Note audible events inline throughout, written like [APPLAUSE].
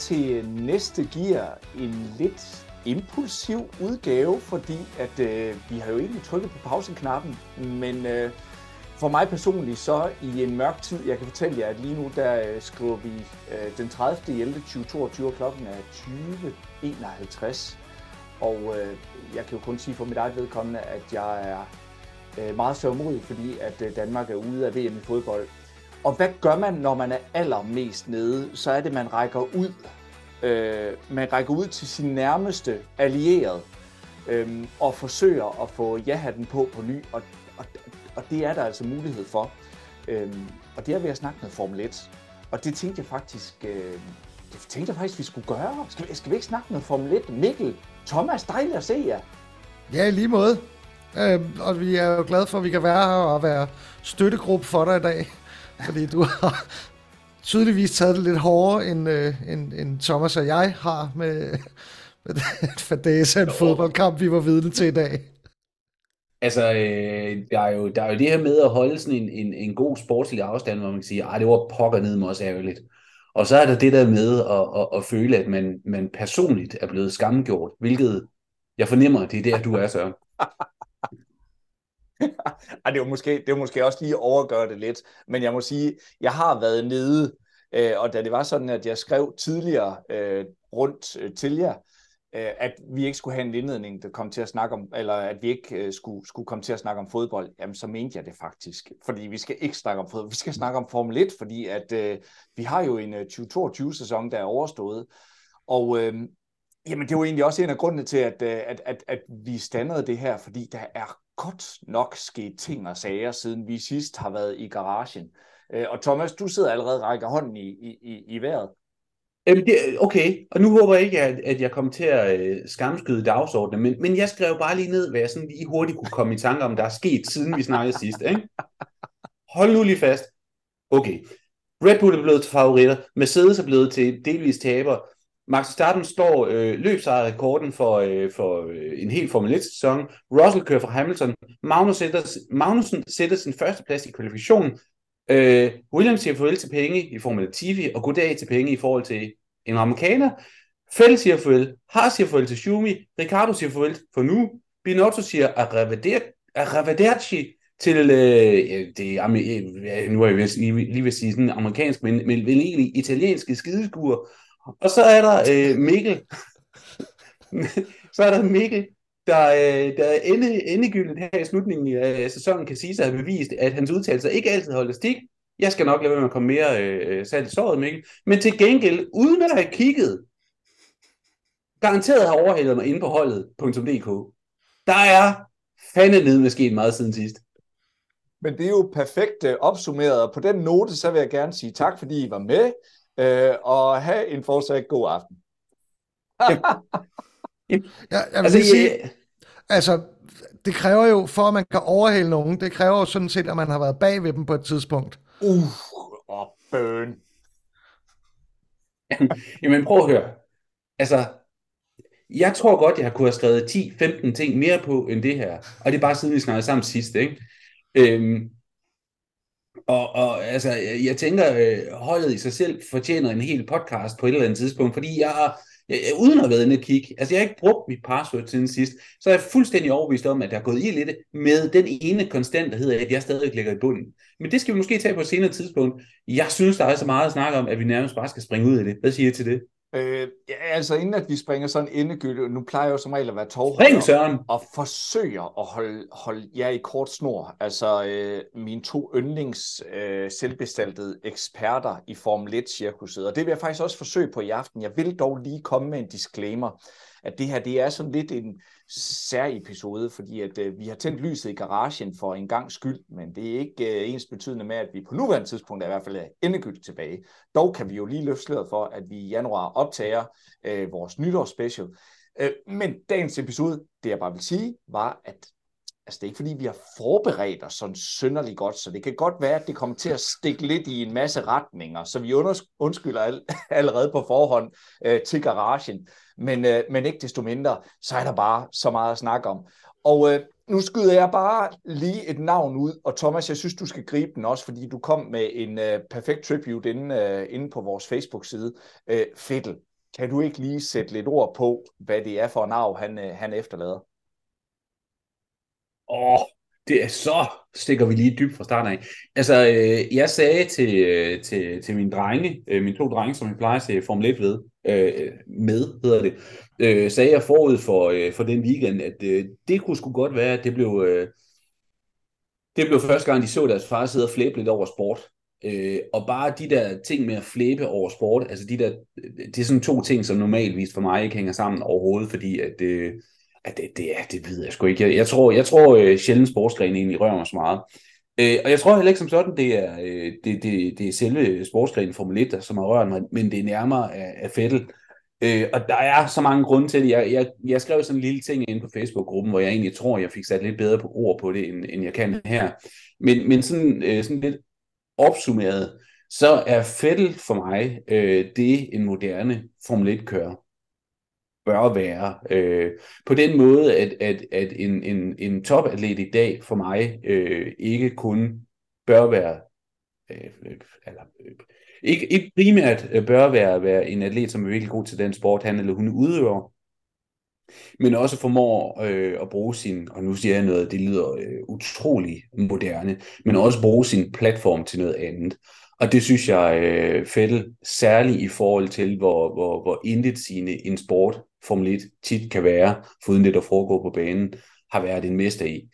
til næste gear. En lidt impulsiv udgave, fordi at øh, vi har jo egentlig trykket på pauseknappen, men øh, for mig personligt så i en mørk tid, jeg kan fortælle jer, at lige nu der øh, skriver vi øh, den 30. 11. 2022 klokken er 20.51. Og øh, jeg kan jo kun sige for mit eget vedkommende, at jeg er øh, meget sørgmodig, fordi at øh, Danmark er ude af VM i fodbold. Og hvad gør man, når man er allermest nede? Så er det, man rækker ud. Øh, man rækker ud til sin nærmeste allierede øh, og forsøger at få ja-hatten på på ny. Og, og, og det er der altså mulighed for. Øh, og det er ved at snakke med Formel 1. Og det tænkte jeg faktisk, øh, det tænkte jeg faktisk, vi skulle gøre. Skal vi, skal vi ikke snakke med Formel 1? Mikkel, Thomas, dejligt at se jer. Ja, i lige måde. Øh, og vi er jo glade for, at vi kan være her og være støttegruppe for dig i dag. Fordi du har tydeligvis taget det lidt hårdere, end, øh, end, end Thomas og jeg har med, [LAUGHS] med den fadese en fodboldkamp, vi var vidne til i dag. Altså, øh, der, er jo, der er jo det her med at holde sådan en, en, en god sportslig afstand, hvor man kan sige, at det var pokker ned med os ærgerligt. Og så er der det der med at, at, at føle, at man, man personligt er blevet skamgjort, hvilket jeg fornemmer, det er der, du er, Søren. [LAUGHS] [LAUGHS] Ej, det var måske, det var måske også lige at overgøre det lidt, men jeg må sige, jeg har været nede, øh, og da det var sådan, at jeg skrev tidligere øh, rundt øh, til jer, øh, at vi ikke skulle have en indledning, der kom til at snakke om, eller at vi ikke øh, skulle, skulle komme til at snakke om fodbold, jamen så mente jeg det faktisk. Fordi vi skal ikke snakke om fodbold, vi skal snakke om Formel 1, fordi at øh, vi har jo en øh, 2022-sæson, der er overstået, og øh, jamen det var egentlig også en af grundene til, at, øh, at, at, at vi standede det her, fordi der er godt nok sket ting og sager, siden vi sidst har været i garagen. Øh, og Thomas, du sidder allerede og rækker hånden i, i, i, i vejret. Okay, og nu håber jeg ikke, at, at jeg kommer til at øh, skamskyde dagsordenen, men, men jeg skrev bare lige ned, hvad jeg sådan lige hurtigt kunne komme i tanke om, der er sket, siden vi snakkede sidst. Ikke? Hold nu lige fast. Okay, Red Bull er blevet til favoritter, Mercedes er blevet til delvis taber, Max Verstappen står øh, løbsejrrekorden for, øh, for øh, en helt Formel 1-sæson. Russell kører fra Hamilton. Magnus sætter, Magnussen sætter sin første plads i kvalifikationen. Øh, Williams siger farvel til penge i Formel TV, og goddag til penge i forhold til en amerikaner. Fælde siger farvel. Har siger farvel til Schumi. Ricardo siger farvel for nu. Binotto siger arrivederci til øh, det, nu er jeg lige, lige ved at sige sådan amerikansk, men, men vel egentlig italienske skideskuer. Og så er der øh, Mikkel. [LAUGHS] så er der Mikkel, der, øh, der ende, endegyldigt her i slutningen af øh, sæsonen kan sige sig at have bevist, at hans udtalelser ikke altid holder stik. Jeg skal nok lade være med at komme mere øh, øh salt i såret, Mikkel. Men til gengæld, uden at have kigget, garanteret har overhældet mig inde på holdet.dk. Der er fandme med sket meget siden sidst. Men det er jo perfekt øh, opsummeret, og på den note, så vil jeg gerne sige tak, fordi I var med øh, og have en fortsat god aften. ja, jeg vil altså, sige, altså, det kræver jo, for at man kan overhale nogen, det kræver jo sådan set, at man har været bag ved dem på et tidspunkt. Uh, og bøn. Jamen prøv at høre. Altså, jeg tror godt, jeg har kunne have skrevet 10-15 ting mere på end det her. Og det er bare siden vi snakkede sammen sidst, ikke? Øhm, og, og altså, jeg tænker, øh, holdet i sig selv fortjener en hel podcast på et eller andet tidspunkt, fordi jeg, jeg, uden at have været inde og kigge, altså jeg har ikke brugt mit password siden sidst, så er jeg fuldstændig overbevist om, at der er gået i lidt med den ene konstant, der hedder, at jeg stadig ligger i bunden. Men det skal vi måske tage på et senere tidspunkt. Jeg synes, der er så meget at snakke om, at vi nærmest bare skal springe ud af det. Hvad siger I til det? Øh, ja, altså inden at vi springer sådan endegyldigt, nu plejer jeg jo som regel at være tovholder, og forsøger at holde, holde jer i kort snor. Altså øh, mine to yndlings øh, selvbestaltede eksperter i Formel 1-cirkuset, og det vil jeg faktisk også forsøge på i aften. Jeg vil dog lige komme med en disclaimer at det her det er sådan lidt en særepisode, fordi at øh, vi har tændt lyset i garagen for en gang skyld, men det er ikke øh, ens betydende med, at vi på nuværende tidspunkt er i hvert fald endegyldigt tilbage. Dog kan vi jo lige løfte sløret for, at vi i januar optager øh, vores nytårsspecial. Øh, men dagens episode, det jeg bare vil sige, var, at Altså, det er ikke fordi, vi har forberedt os sådan synderligt godt, så det kan godt være, at det kommer til at stikke lidt i en masse retninger, så vi undskylder all, [LAUGHS] allerede på forhånd øh, til garagen. Men, øh, men ikke desto mindre, så er der bare så meget at snakke om. Og øh, nu skyder jeg bare lige et navn ud, og Thomas, jeg synes, du skal gribe den også, fordi du kom med en øh, perfekt tribute inde, øh, inde på vores Facebook-side. Øh, Fettel, kan du ikke lige sætte lidt ord på, hvad det er for en arv, han, øh, han efterlader? Åh, det er så stikker vi lige dybt fra starten af. Altså, øh, jeg sagde til, øh, til, til mine drenge, øh, mine to drenge, som jeg plejer at se Formel 1 ved, øh, med, hedder det, øh, sagde jeg forud for, øh, for den weekend, at øh, det kunne sgu godt være, at det blev, øh, det blev første gang, de så deres far sidde og flæbe lidt over sport. Øh, og bare de der ting med at flæbe over sport, altså de der, øh, det er sådan to ting, som normalvis for mig ikke hænger sammen overhovedet, fordi at, øh, Ja, det, det, er, det ved jeg sgu ikke. Jeg, jeg tror, jeg tror øh, sjældent sportsgrenen egentlig rører mig så meget. Øh, og jeg tror heller ikke som sådan, det er, øh, det, det, det er selve sportsgrenen Formel 1, som har rørt mig, men det er nærmere af, af Fettel. Øh, og der er så mange grunde til det. Jeg, jeg, jeg skrev sådan en lille ting ind på Facebook-gruppen, hvor jeg egentlig tror, jeg fik sat lidt bedre på ord på det, end, end jeg kan her. Men, men sådan, øh, sådan lidt opsummeret, så er Fettel for mig øh, det en moderne Formel 1-kører bør være. Øh, på den måde, at, at, at en, en, en topatlet i dag for mig øh, ikke kun bør være, øh, eller, øh, ikke, ikke primært øh, bør være, være en atlet, som er virkelig god til den sport, han eller hun udøver, men også formår øh, at bruge sin, og nu siger jeg noget, det lyder øh, utrolig moderne, men også bruge sin platform til noget andet. Og det synes jeg, øh, Fettel, særligt i forhold til, hvor, hvor, hvor intet sine en sport, Formel 1, tit kan være, foruden det, der foregår på banen, har været en mester i.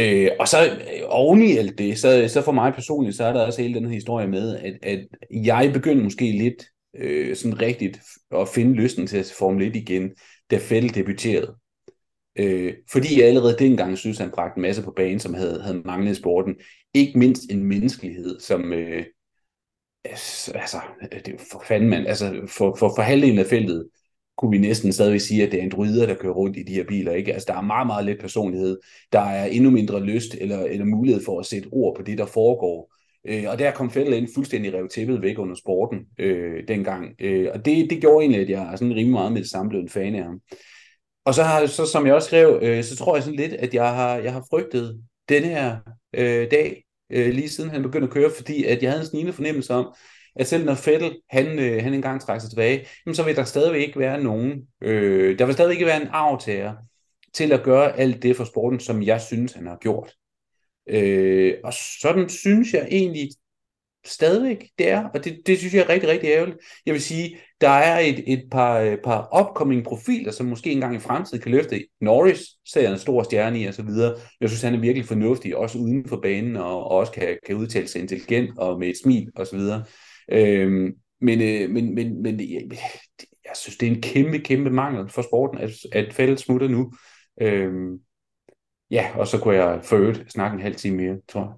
Øh, og så øh, oven i alt det, så, så for mig personligt, så er der også hele den her historie med, at, at jeg begyndte måske lidt øh, sådan rigtigt at finde lysten til at se Formel 1 igen, da Fælde debuterede. Øh, fordi jeg allerede dengang synes, han bragte en masse på banen, som havde, havde manglet i sporten. Ikke mindst en menneskelighed, som, øh, altså, det er for fanden, man, altså, for, for, for halvdelen af feltet, kunne vi næsten stadig sige, at det er androider, der kører rundt i de her biler. Ikke? Altså, der er meget, meget lidt personlighed. Der er endnu mindre lyst eller, eller mulighed for at sætte ord på det, der foregår. Øh, og der kom Fettel ind fuldstændig rev tæppet væk under sporten øh, dengang. Øh, og det, det gjorde egentlig, at jeg er sådan rimelig meget med det samme blev en fan af ham. Og så, har, så som jeg også skrev, øh, så tror jeg sådan lidt, at jeg har, jeg har frygtet den her øh, dag, øh, lige siden han begyndte at køre, fordi at jeg havde en snigende fornemmelse om, at selv når Fettel, han, øh, han engang trækker sig tilbage, jamen, så vil der stadigvæk ikke være nogen, øh, der vil stadigvæk ikke være en arv til at gøre alt det for sporten, som jeg synes, han har gjort. Øh, og sådan synes jeg egentlig stadigvæk det er, og det, det synes jeg er rigtig, rigtig ærgerligt. Jeg vil sige, der er et, et par, øh, par upcoming profiler, som måske engang i fremtiden kan løfte. Norris ser en stor stjerne i og så videre. Jeg synes, han er virkelig fornuftig, også uden for banen, og, og også kan, kan udtale sig intelligent og med et smil og så videre. Øhm, men, øh, men, men, men jeg, jeg synes, det er en kæmpe, kæmpe mangel for sporten, at, at fældet smutter nu. Øhm, ja, og så kunne jeg for øvrigt snakke en halv time mere, tror jeg.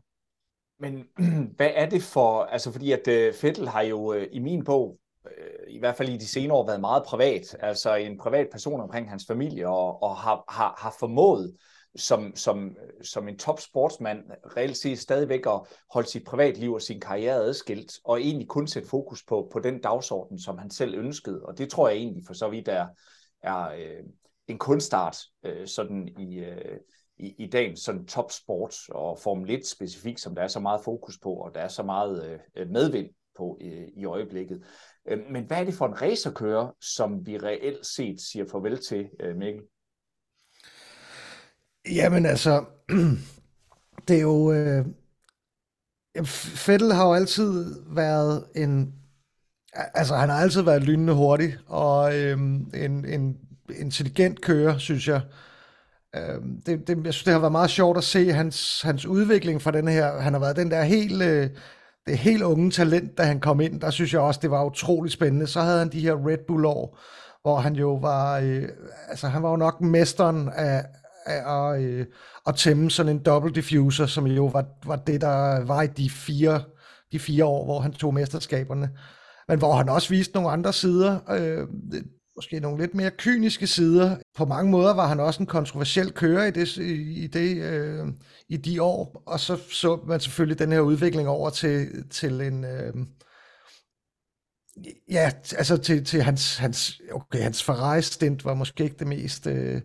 Men [CLEARS THROAT] hvad er det for, altså fordi at uh, Fettel har jo øh, i min bog, øh, i hvert fald i de senere år, været meget privat, altså en privat person omkring hans familie, og, og har, har, har formået som, som, som en top sportsmand reelt set stadigvæk at holde sit privatliv og sin karriere adskilt, og egentlig kun sætte fokus på, på den dagsorden, som han selv ønskede. Og det tror jeg egentlig for så vidt er, er øh, en kunstart øh, sådan i, øh, i, i dagens sådan top sport og Formel 1 specifikt, som der er så meget fokus på, og der er så meget øh, medvind på øh, i øjeblikket. Øh, men hvad er det for en racerkører, som vi reelt set siger farvel til, øh, Mikkel? Jamen altså, [CLEARS THROAT] det er jo... Øh, Fettel har jo altid været en... Altså, han har altid været lynende hurtig, og øh, en, en intelligent kører, synes jeg. Øh, det, det, jeg synes, det har været meget sjovt at se hans, hans udvikling fra den her... Han har været den der helt... Øh, det helt unge talent, da han kom ind, der synes jeg også, det var utrolig spændende. Så havde han de her Red Bull-år, hvor han jo var, øh, altså han var jo nok mesteren af, af at, øh, at tæmme sådan en double diffuser, som jo var, var det, der var i de fire, de fire år, hvor han tog mesterskaberne. Men hvor han også viste nogle andre sider, øh, måske nogle lidt mere kyniske sider. På mange måder var han også en kontroversiel kører i, det, i, det, øh, i de år, og så så man selvfølgelig den her udvikling over til, til en... Øh, Ja, altså til, til hans, hans, okay, hans Ferrari-stint var måske ikke det mest øh,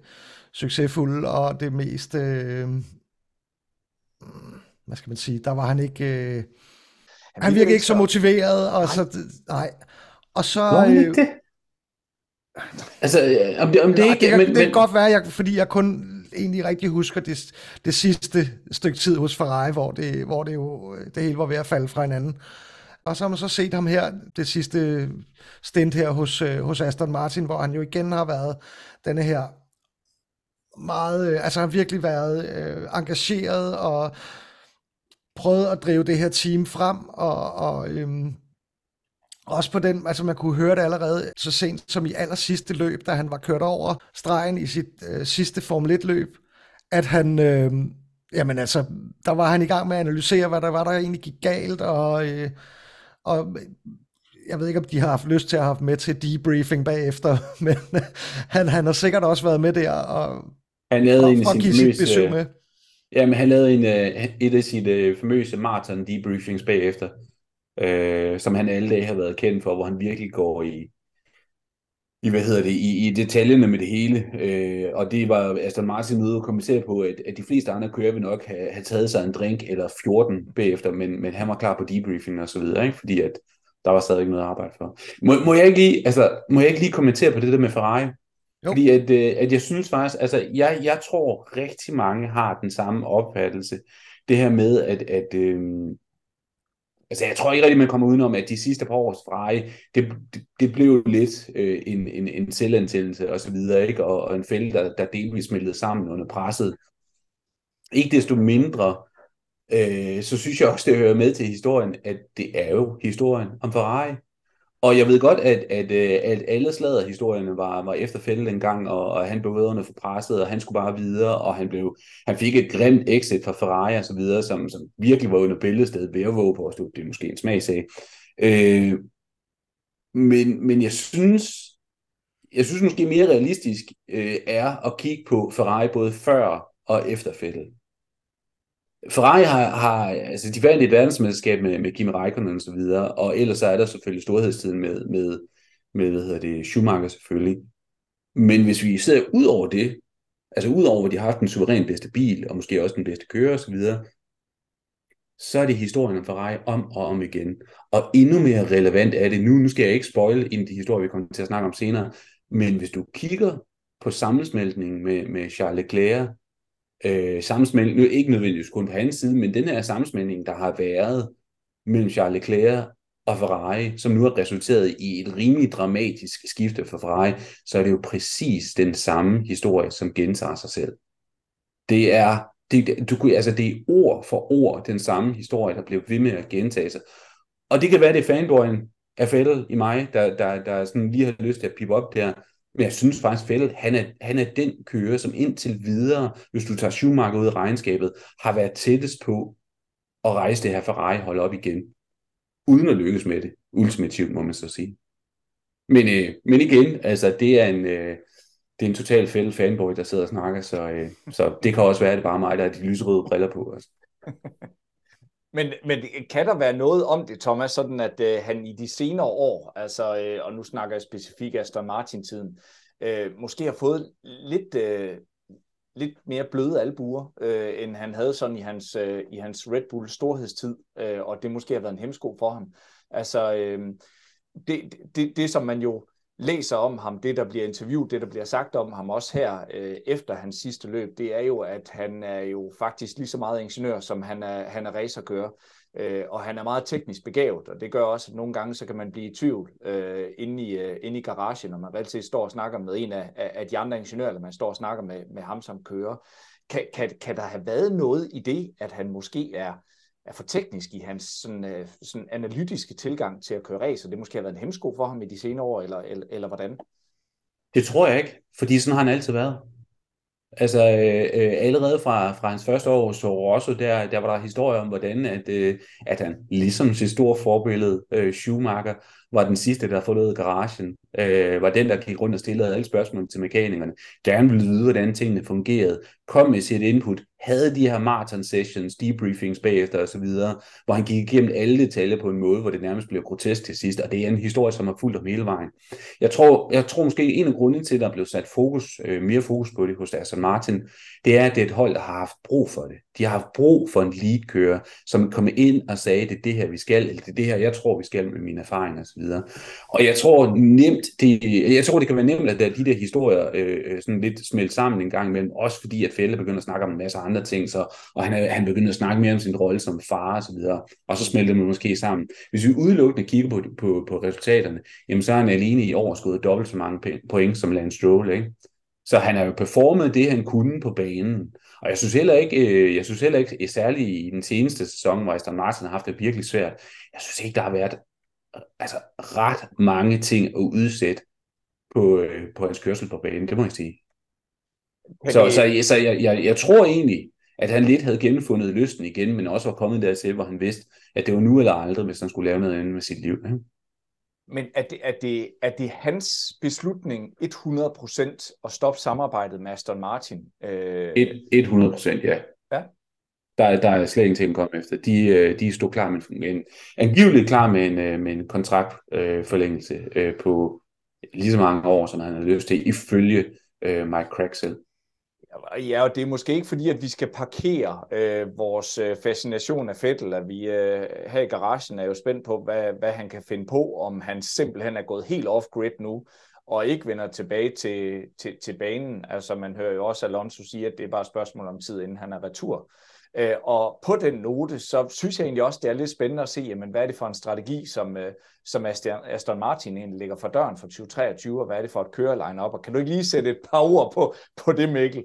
succesfulde, og det mest, øh, hvad skal man sige, der var han ikke, øh, han, han virkede ikke så motiveret, og nej. så, nej. Og så... Var han ikke øh, det? Altså, øh, om det, om det nej, ikke... Det, kan, men, det kan godt være, jeg, fordi jeg kun egentlig rigtig husker det, det sidste stykke tid hos Ferrari, hvor det, hvor det jo det hele var ved at falde fra hinanden. Og så har man så set ham her, det sidste stint her hos, øh, hos Aston Martin, hvor han jo igen har været denne her meget, øh, altså har virkelig været øh, engageret og prøvet at drive det her team frem, og, og øhm, også på den, altså man kunne høre det allerede så sent som i aller sidste løb, da han var kørt over stregen i sit øh, sidste Formel 1 løb, at han, øh, jamen altså, der var han i gang med at analysere, hvad der var, der egentlig gik galt, og, øh, og øh, jeg ved ikke, om de har haft lyst til at have med til debriefing bagefter, [LAUGHS] men han, han har sikkert også været med der og, han lavede en sin famøse, besøg med. Jamen, han lavede en, øh, et af sine famøse marathon debriefings bagefter, øh, som han alle dage har været kendt for, hvor han virkelig går i, i hvad hedder det, i, i detaljerne med det hele. Øh, og det var Aston Martin ude og kommentere på, at, at de fleste andre kører vil nok have, have taget sig en drink eller 14 bagefter, men, men han var klar på debriefing og så videre, ikke? fordi at der var stadig noget at arbejde for. Må, må, jeg ikke lige, altså, må jeg ikke lige kommentere på det der med Ferrari? Jo. Fordi at, øh, at jeg synes faktisk, altså jeg, jeg tror rigtig mange har den samme opfattelse. Det her med, at, at øh, altså jeg tror ikke rigtig, man kommer udenom, at de sidste par års Ferrari, det, det, det blev lidt øh, en, en, en selvantændelse og så videre, ikke? Og, og en fælde, der, der delvis smeltede sammen under presset. Ikke desto mindre, øh, så synes jeg også, det hører med til historien, at det er jo historien om Ferrari. Og jeg ved godt, at, at, øh, at alle sladerhistorierne var, var efterfældet en gang, og, og han blev vederne for presset, og han skulle bare videre, og han, blev, han fik et grimt exit fra Ferrari og så videre, som, som virkelig var under billedstedet ved at våge på, og det er måske en smagsag. Øh, men, men jeg synes, jeg synes måske mere realistisk øh, er at kigge på Ferrari både før og efterfældet. Ferrari har, har altså de vandt et verdensmesterskab med, med Kimi Räikkönen og så videre, og ellers er der selvfølgelig storhedstiden med, med, med hvad hedder det, Schumacher selvfølgelig. Men hvis vi ser ud over det, altså ud over, at de har haft den suveræn bedste bil, og måske også den bedste kører og så videre, så er det historien om Ferrari om og om igen. Og endnu mere relevant er det nu, nu skal jeg ikke spoil ind i de historier, vi kommer til at snakke om senere, men hvis du kigger på sammensmeltningen med, med Charles Leclerc øh, sammensmeltning, nu ikke nødvendigvis kun på hans side, men den her sammensmeltning, der har været mellem Charles Leclerc og Ferrari, som nu har resulteret i et rimelig dramatisk skifte for Ferrari, så er det jo præcis den samme historie, som gentager sig selv. Det er, det, du, altså det er ord for ord den samme historie, der bliver ved med at gentage sig. Og det kan være, det er fanboyen af Fettel i mig, der, der, der sådan lige har lyst til at pippe op der, men jeg synes faktisk, Fællet, han er, han er den kører, som indtil videre, hvis du tager Schumacher ud af regnskabet, har været tættest på at rejse det her Ferrari-hold op igen. Uden at lykkes med det. Ultimativt, må man så sige. Men, øh, men igen, altså, det er en, øh, det er en total fælde fanboy, der sidder og snakker, så, øh, så det kan også være, at det er bare mig, der har de lyserøde briller på. Altså. [LAUGHS] Men, men kan der være noget om det, Thomas, sådan at øh, han i de senere år, altså, øh, og nu snakker jeg specifikt Aston Martin-tiden, øh, måske har fået lidt, øh, lidt mere bløde albuer, øh, end han havde sådan i hans, øh, i hans Red Bull storhedstid, øh, og det måske har været en hemsko for ham. Altså, øh, det, det, det, som man jo læser om ham, det der bliver interviewet, det der bliver sagt om ham også her øh, efter hans sidste løb, det er jo, at han er jo faktisk lige så meget ingeniør, som han er, han er racerkører. Øh, og han er meget teknisk begavet, og det gør også, at nogle gange så kan man blive i tvivl øh, inde, i, øh, inde i garagen, når man reelt set står og snakker med en af, af de andre ingeniører, eller man står og snakker med, med ham som kører. Kan, kan, kan der have været noget i det, at han måske er er for teknisk i hans sådan, øh, sådan analytiske tilgang til at køre race, og det måske har været en hemsko for ham i de senere år, eller, eller, eller hvordan? Det tror jeg ikke, fordi sådan har han altid været. Altså øh, øh, allerede fra, fra hans første år så Rosso, der, der var der historier om, hvordan at, øh, at han, ligesom sit store forbillede øh, Schumacher, var den sidste, der forlod garagen, øh, var den, der gik rundt og stillede alle spørgsmål til mekanikerne, gerne ville vide, hvordan tingene fungerede, kom med sit input, havde de her marathon sessions, debriefings bagefter osv., hvor han gik igennem alle detaljer på en måde, hvor det nærmest blev grotesk til sidst, og det er en historie, som har fulgt om hele vejen. Jeg tror, jeg tror måske, en af grundene til, at der blev sat fokus, øh, mere fokus på det hos Aston Martin, det er, at det er et hold, der har haft brug for det. De har haft brug for en lead-kører, som kom ind og sagde, det er det her, vi skal, eller det er det her, jeg tror, vi skal med mine erfaringer osv. Og jeg tror nemt, det, jeg tror, det kan være nemt, at de der historier øh, øh sådan lidt smelt sammen en gang imellem, også fordi, at Fælde begynder at snakke om en masse andre ting, så, og han, han begynder at snakke mere om sin rolle som far og så videre, og så smelter man måske sammen. Hvis vi udelukkende kigger på, på, på resultaterne, jamen så er han alene i overskud dobbelt så mange point som Lance Stroll, ikke? Så han har jo performet det, han kunne på banen. Og jeg synes heller ikke, øh, jeg synes heller ikke, særligt i den seneste sæson, hvor Aston Martin har haft det virkelig svært, jeg synes ikke, der har været altså, ret mange ting at udsætte på, øh, på hans kørsel på banen, det må jeg sige. Så, så, så jeg, jeg, jeg tror egentlig, at han lidt havde genfundet lysten igen, men også var kommet dertil, hvor han vidste, at det var nu eller aldrig, hvis han skulle lave noget andet med sit liv. Ikke? Men er det, er, det, er det hans beslutning 100% at stoppe samarbejdet med Aston Martin? Øh... 100% ja. Ja. Der, der er slet ingenting at komme efter. De, øh, de stod klar med en, angiveligt klar med en, øh, med en kontraktforlængelse øh, øh, på lige så mange år, som han havde lyst til, ifølge øh, Mike Craxel. Ja, og det er måske ikke fordi, at vi skal parkere øh, vores fascination af Fettel, at vi øh, her i garagen er jo spændt på, hvad, hvad han kan finde på, om han simpelthen er gået helt off-grid nu, og ikke vender tilbage til, til, til banen. Altså man hører jo også Alonso sige, at det er bare et spørgsmål om tid, inden han er retur. Øh, og på den note, så synes jeg egentlig også, det er lidt spændende at se, jamen, hvad er det for en strategi, som, øh, som Aston Martin egentlig ligger for døren for 2023, og hvad er det for et køreline op? Og kan du ikke lige sætte et par ord på, på det, Mikkel?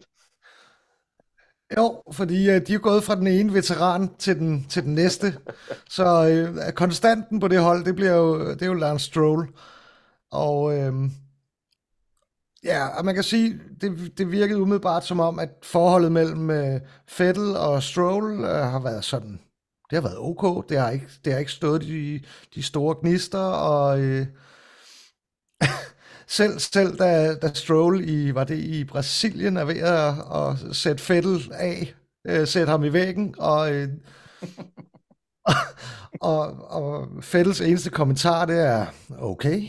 Jo, fordi øh, de er gået fra den ene veteran til den, til den næste. [LAUGHS] Så øh, konstanten på det hold, det bliver jo, det er jo Lance Stroll. Og øh, ja, og man kan sige, det, det virkede umiddelbart som om, at forholdet mellem øh, Fettel og Stroll øh, har været sådan, det har været ok. Det har ikke, det har ikke stået de, de store gnister, og øh, [LAUGHS] selv, selv da, da Stroll i, var det i Brasilien, er ved at, at sætte Fettel af, øh, sætte ham i væggen, og, øh, [LAUGHS] og, og Fettels eneste kommentar, det er, okay.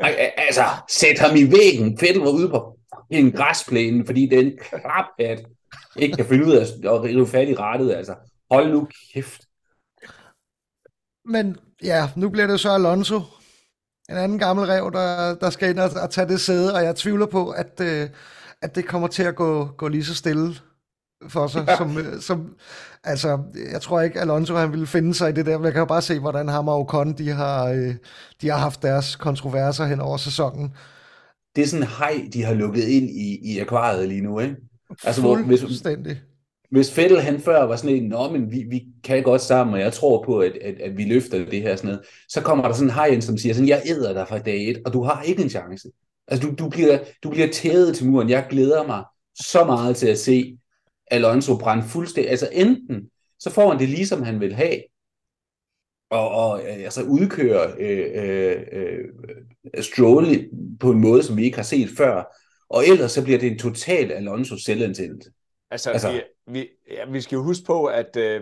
Ej, altså, sæt ham i væggen. Fettel var ude på en græsplæne, fordi den klaphat ikke kan finde ud af at rive fat i rettet. Altså, hold nu kæft. Men ja, nu bliver det så Alonso, en anden gammel rev, der, der skal ind og, og tage det sæde, og jeg tvivler på, at, øh, at det kommer til at gå, gå lige så stille for sig, ja. som, øh, som, altså, jeg tror ikke, Alonso han ville finde sig i det der, men jeg kan jo bare se, hvordan ham og Ocon, de har, øh, de har haft deres kontroverser hen over sæsonen. Det er sådan en hej, de har lukket ind i, i akvariet lige nu, ikke? Altså, hvor, hvis, hvis Fettel han før var sådan en, nå, men vi, vi kan godt sammen, og jeg tror på, at, at, at vi løfter det her sådan noget, så kommer der sådan en hej som siger sådan, jeg æder dig fra dag et, og du har ikke en chance. Altså, du, du, bliver, du bliver tædet til muren. Jeg glæder mig så meget til at se Alonso brænde fuldstændig. Altså, enten så får han det lige, som han vil have, og, og øh, altså udkøre øh, øh, øh, Stroll på en måde, som vi ikke har set før, og ellers så bliver det en total Alonso selvantændelse. Altså, altså vi, vi, ja, vi skal jo huske på, at øh,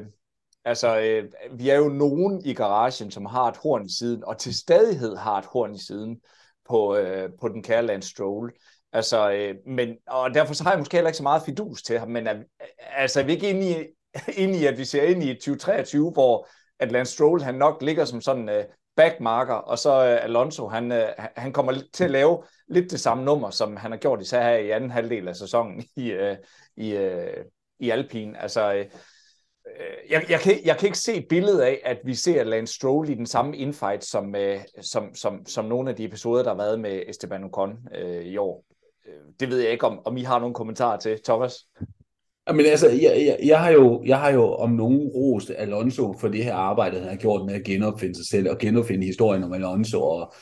altså, øh, vi er jo nogen i garagen, som har et horn i siden, og til stadighed har et horn i siden på, øh, på den kære Lance Stroll. Altså, øh, men, og derfor så har jeg måske heller ikke så meget fidus til ham, men er, altså, er vi ikke inde i, [LAUGHS] inde i, at vi ser ind i 2023, hvor at Lance Stroll han nok ligger som sådan øh, backmarker, og så øh, Alonso, han, øh, han kommer til at lave lidt det samme nummer, som han har gjort især her i anden halvdel af sæsonen [LAUGHS] i, øh, i, øh, i Alpine. Altså, øh, øh, jeg, jeg, kan, jeg kan ikke se billedet af, at vi ser Lance Stroll i den samme infight, som, øh, som, som, som nogle af de episoder, der har været med Esteban Ocon øh, i år. Øh, det ved jeg ikke, om, om I har nogle kommentarer til, Thomas? Jamen altså, jeg, jeg, jeg, har jo, jeg har jo om nogen rost Alonso for det her arbejde, han har gjort med at genopfinde sig selv og genopfinde historien om Alonso. Og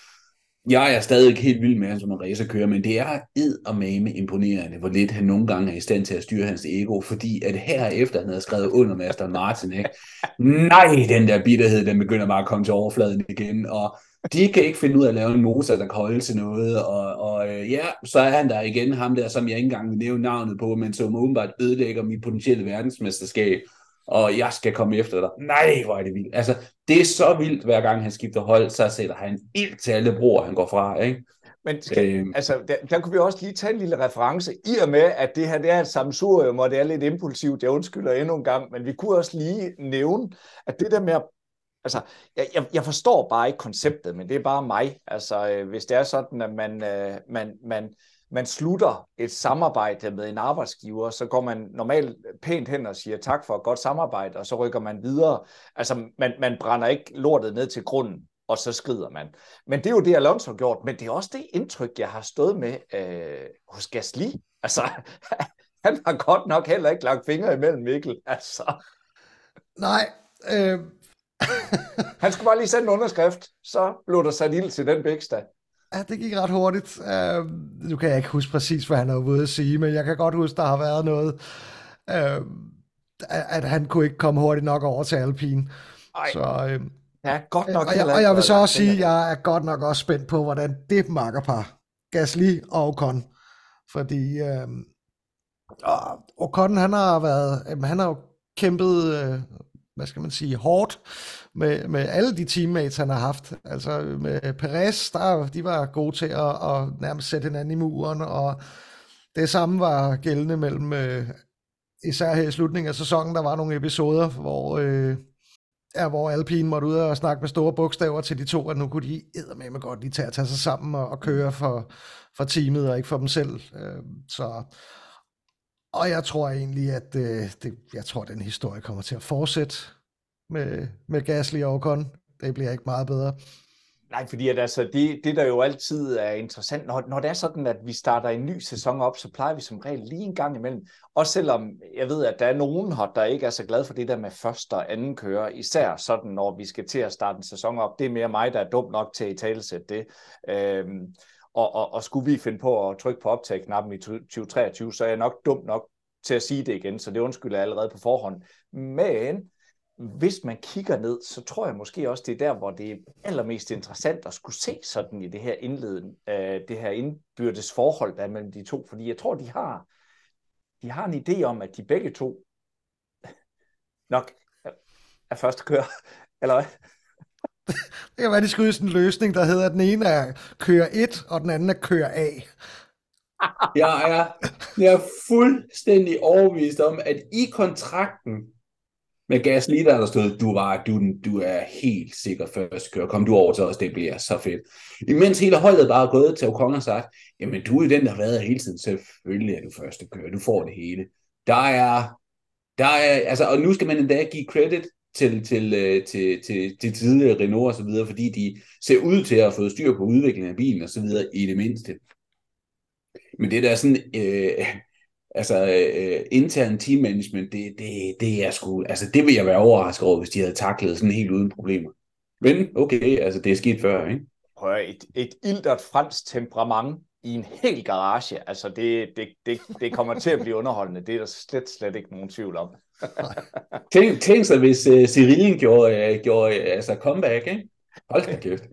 jeg er stadig ikke helt vild med ham som en racerkører, men det er ed og mame imponerende, hvor lidt han nogle gange er i stand til at styre hans ego, fordi at herefter han havde skrevet under med Aston Martin, ikke? nej, den der bitterhed, den begynder bare at komme til overfladen igen, og de kan ikke finde ud af at lave en motor, der kan holde til noget, og, og øh, ja, så er han der igen, ham der, som jeg ikke engang vil nævne navnet på, men som åbenbart ødelægger mit potentielle verdensmesterskab, og jeg skal komme efter dig. Nej, hvor er det vildt. Altså, det er så vildt, hver gang han skifter hold, så sætter han ild til alle bror, han går fra, ikke? Men skal, øh, altså, der, der kunne vi også lige tage en lille reference, i og med, at det her det er et samsurium, og det er lidt impulsivt, jeg undskylder endnu en gang, men vi kunne også lige nævne, at det der med at Altså, jeg, jeg, jeg forstår bare ikke konceptet, men det er bare mig. Altså, øh, hvis det er sådan, at man, øh, man, man, man slutter et samarbejde med en arbejdsgiver, så går man normalt pænt hen og siger tak for et godt samarbejde, og så rykker man videre. Altså, man, man brænder ikke lortet ned til grunden, og så skrider man. Men det er jo det, Alonso har gjort, men det er også det indtryk, jeg har stået med øh, hos Gasly. Altså, [LAUGHS] han har godt nok heller ikke lagt fingre imellem Mikkel. Altså. Nej, øh, [LAUGHS] Han skulle bare lige sende en underskrift, så blev der sat ild til den bækstad. Ja, det gik ret hurtigt. Uh, nu kan jeg ikke huske præcis, hvad han har ude at sige, men jeg kan godt huske, der har været noget, uh, at han kunne ikke komme hurtigt nok over til Alpine. Ej. Så, uh, ja, godt nok. Og jeg, og jeg vil så også sige, at jeg er godt nok også spændt på, hvordan det makkerpar, Gasly og Ocon, fordi uh, Ocon, han har været, han har jo kæmpet uh, hvad skal man sige, hårdt med, med alle de teammates, han har haft. Altså med Perez, der, de var gode til at, at nærmest sætte hinanden i muren, og det samme var gældende mellem, øh, især her i slutningen af sæsonen, der var nogle episoder, hvor, øh, ja, hvor Alpine måtte ud og snakke med store bogstaver til de to, at nu kunne de med med godt lige tage at tage sig sammen og, og køre for, for teamet og ikke for dem selv. Øh, så og jeg tror egentlig, at øh, det, jeg tror, at den historie kommer til at fortsætte med, med Gasly og Ocon. Det bliver ikke meget bedre. Nej, fordi at altså, det, det, der jo altid er interessant, når, når det er sådan, at vi starter en ny sæson op, så plejer vi som regel lige en gang imellem. Også selvom jeg ved, at der er nogen her, der ikke er så glad for det der med første og anden kører, især sådan, når vi skal til at starte en sæson op. Det er mere mig, der er dum nok til at i talesætte det. Øhm, og, og, og skulle vi finde på at trykke på optag-knappen i 2023, så er jeg nok dum nok til at sige det igen, så det undskylder jeg allerede på forhånd. Men hvis man kigger ned, så tror jeg måske også, det er der, hvor det er allermest interessant at skulle se sådan i det her indleden, øh, det her indbyrdes forhold, der er mellem de to, fordi jeg tror, de har, de har en idé om, at de begge to nok er første kører, [LAUGHS] eller hvad? Det kan være, de skulle sådan en løsning, der hedder, at den ene er kører 1, og den anden er kører A. jeg, er, jeg er fuldstændig overbevist om, at i kontrakten med Gasly, der der stod, du, var, du, du er helt sikker først kører, kom du over til os, det bliver så fedt. Imens hele holdet bare er gået til Ocon og sagt, jamen du er den, der har været hele tiden, selvfølgelig er du første kører, du får det hele. Der er, der er, altså, og nu skal man endda give credit til, til, øh, til, til, til tidligere Renault og så videre, fordi de ser ud til at have fået styr på udviklingen af bilen og så videre i det mindste. Men det der sådan, øh, altså øh, intern team management, det, det, det er sgu, altså det vil jeg være overrasket over, hvis de havde taklet sådan helt uden problemer. Men okay, altså det er sket før, ikke? Prøv et, et ildert fransk temperament i en hel garage, altså det, det, det, det kommer til at blive underholdende, det er der slet, slet ikke nogen tvivl om tænk, tænk sig, hvis uh, Cyrilien gjorde, uh, gjorde uh, altså comeback, ikke? Hold da kæft.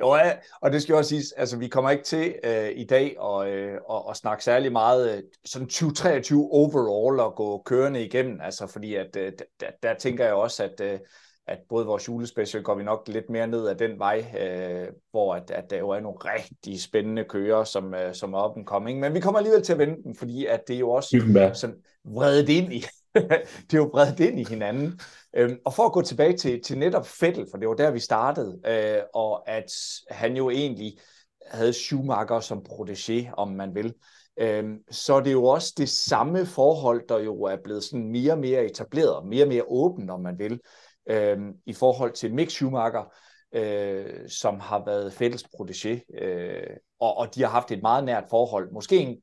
Jo, ja, og det skal jeg også sige, altså vi kommer ikke til uh, i dag at, uh, at, at snakke særlig meget uh, sådan 2023 overall og gå kørende igennem, altså fordi at uh, der, der tænker jeg også, at, uh, at både vores julespecial går vi nok lidt mere ned ad den vej, uh, hvor at, at der jo er nogle rigtig spændende kører, som, uh, som er up and coming, men vi kommer alligevel til at vente dem, fordi at det er jo også sådan vredet ind i, [LAUGHS] det er jo bredt ind i hinanden. Øhm, og for at gå tilbage til, til netop Fettel, for det var der, vi startede, øh, og at han jo egentlig havde Schumacher som protégé, om man vil, øhm, så det er det jo også det samme forhold, der jo er blevet sådan mere og mere etableret, mere og mere åben, om man vil, øhm, i forhold til Mick Schumacher, øh, som har været Fettels protégé, øh, og, og de har haft et meget nært forhold. Måske en,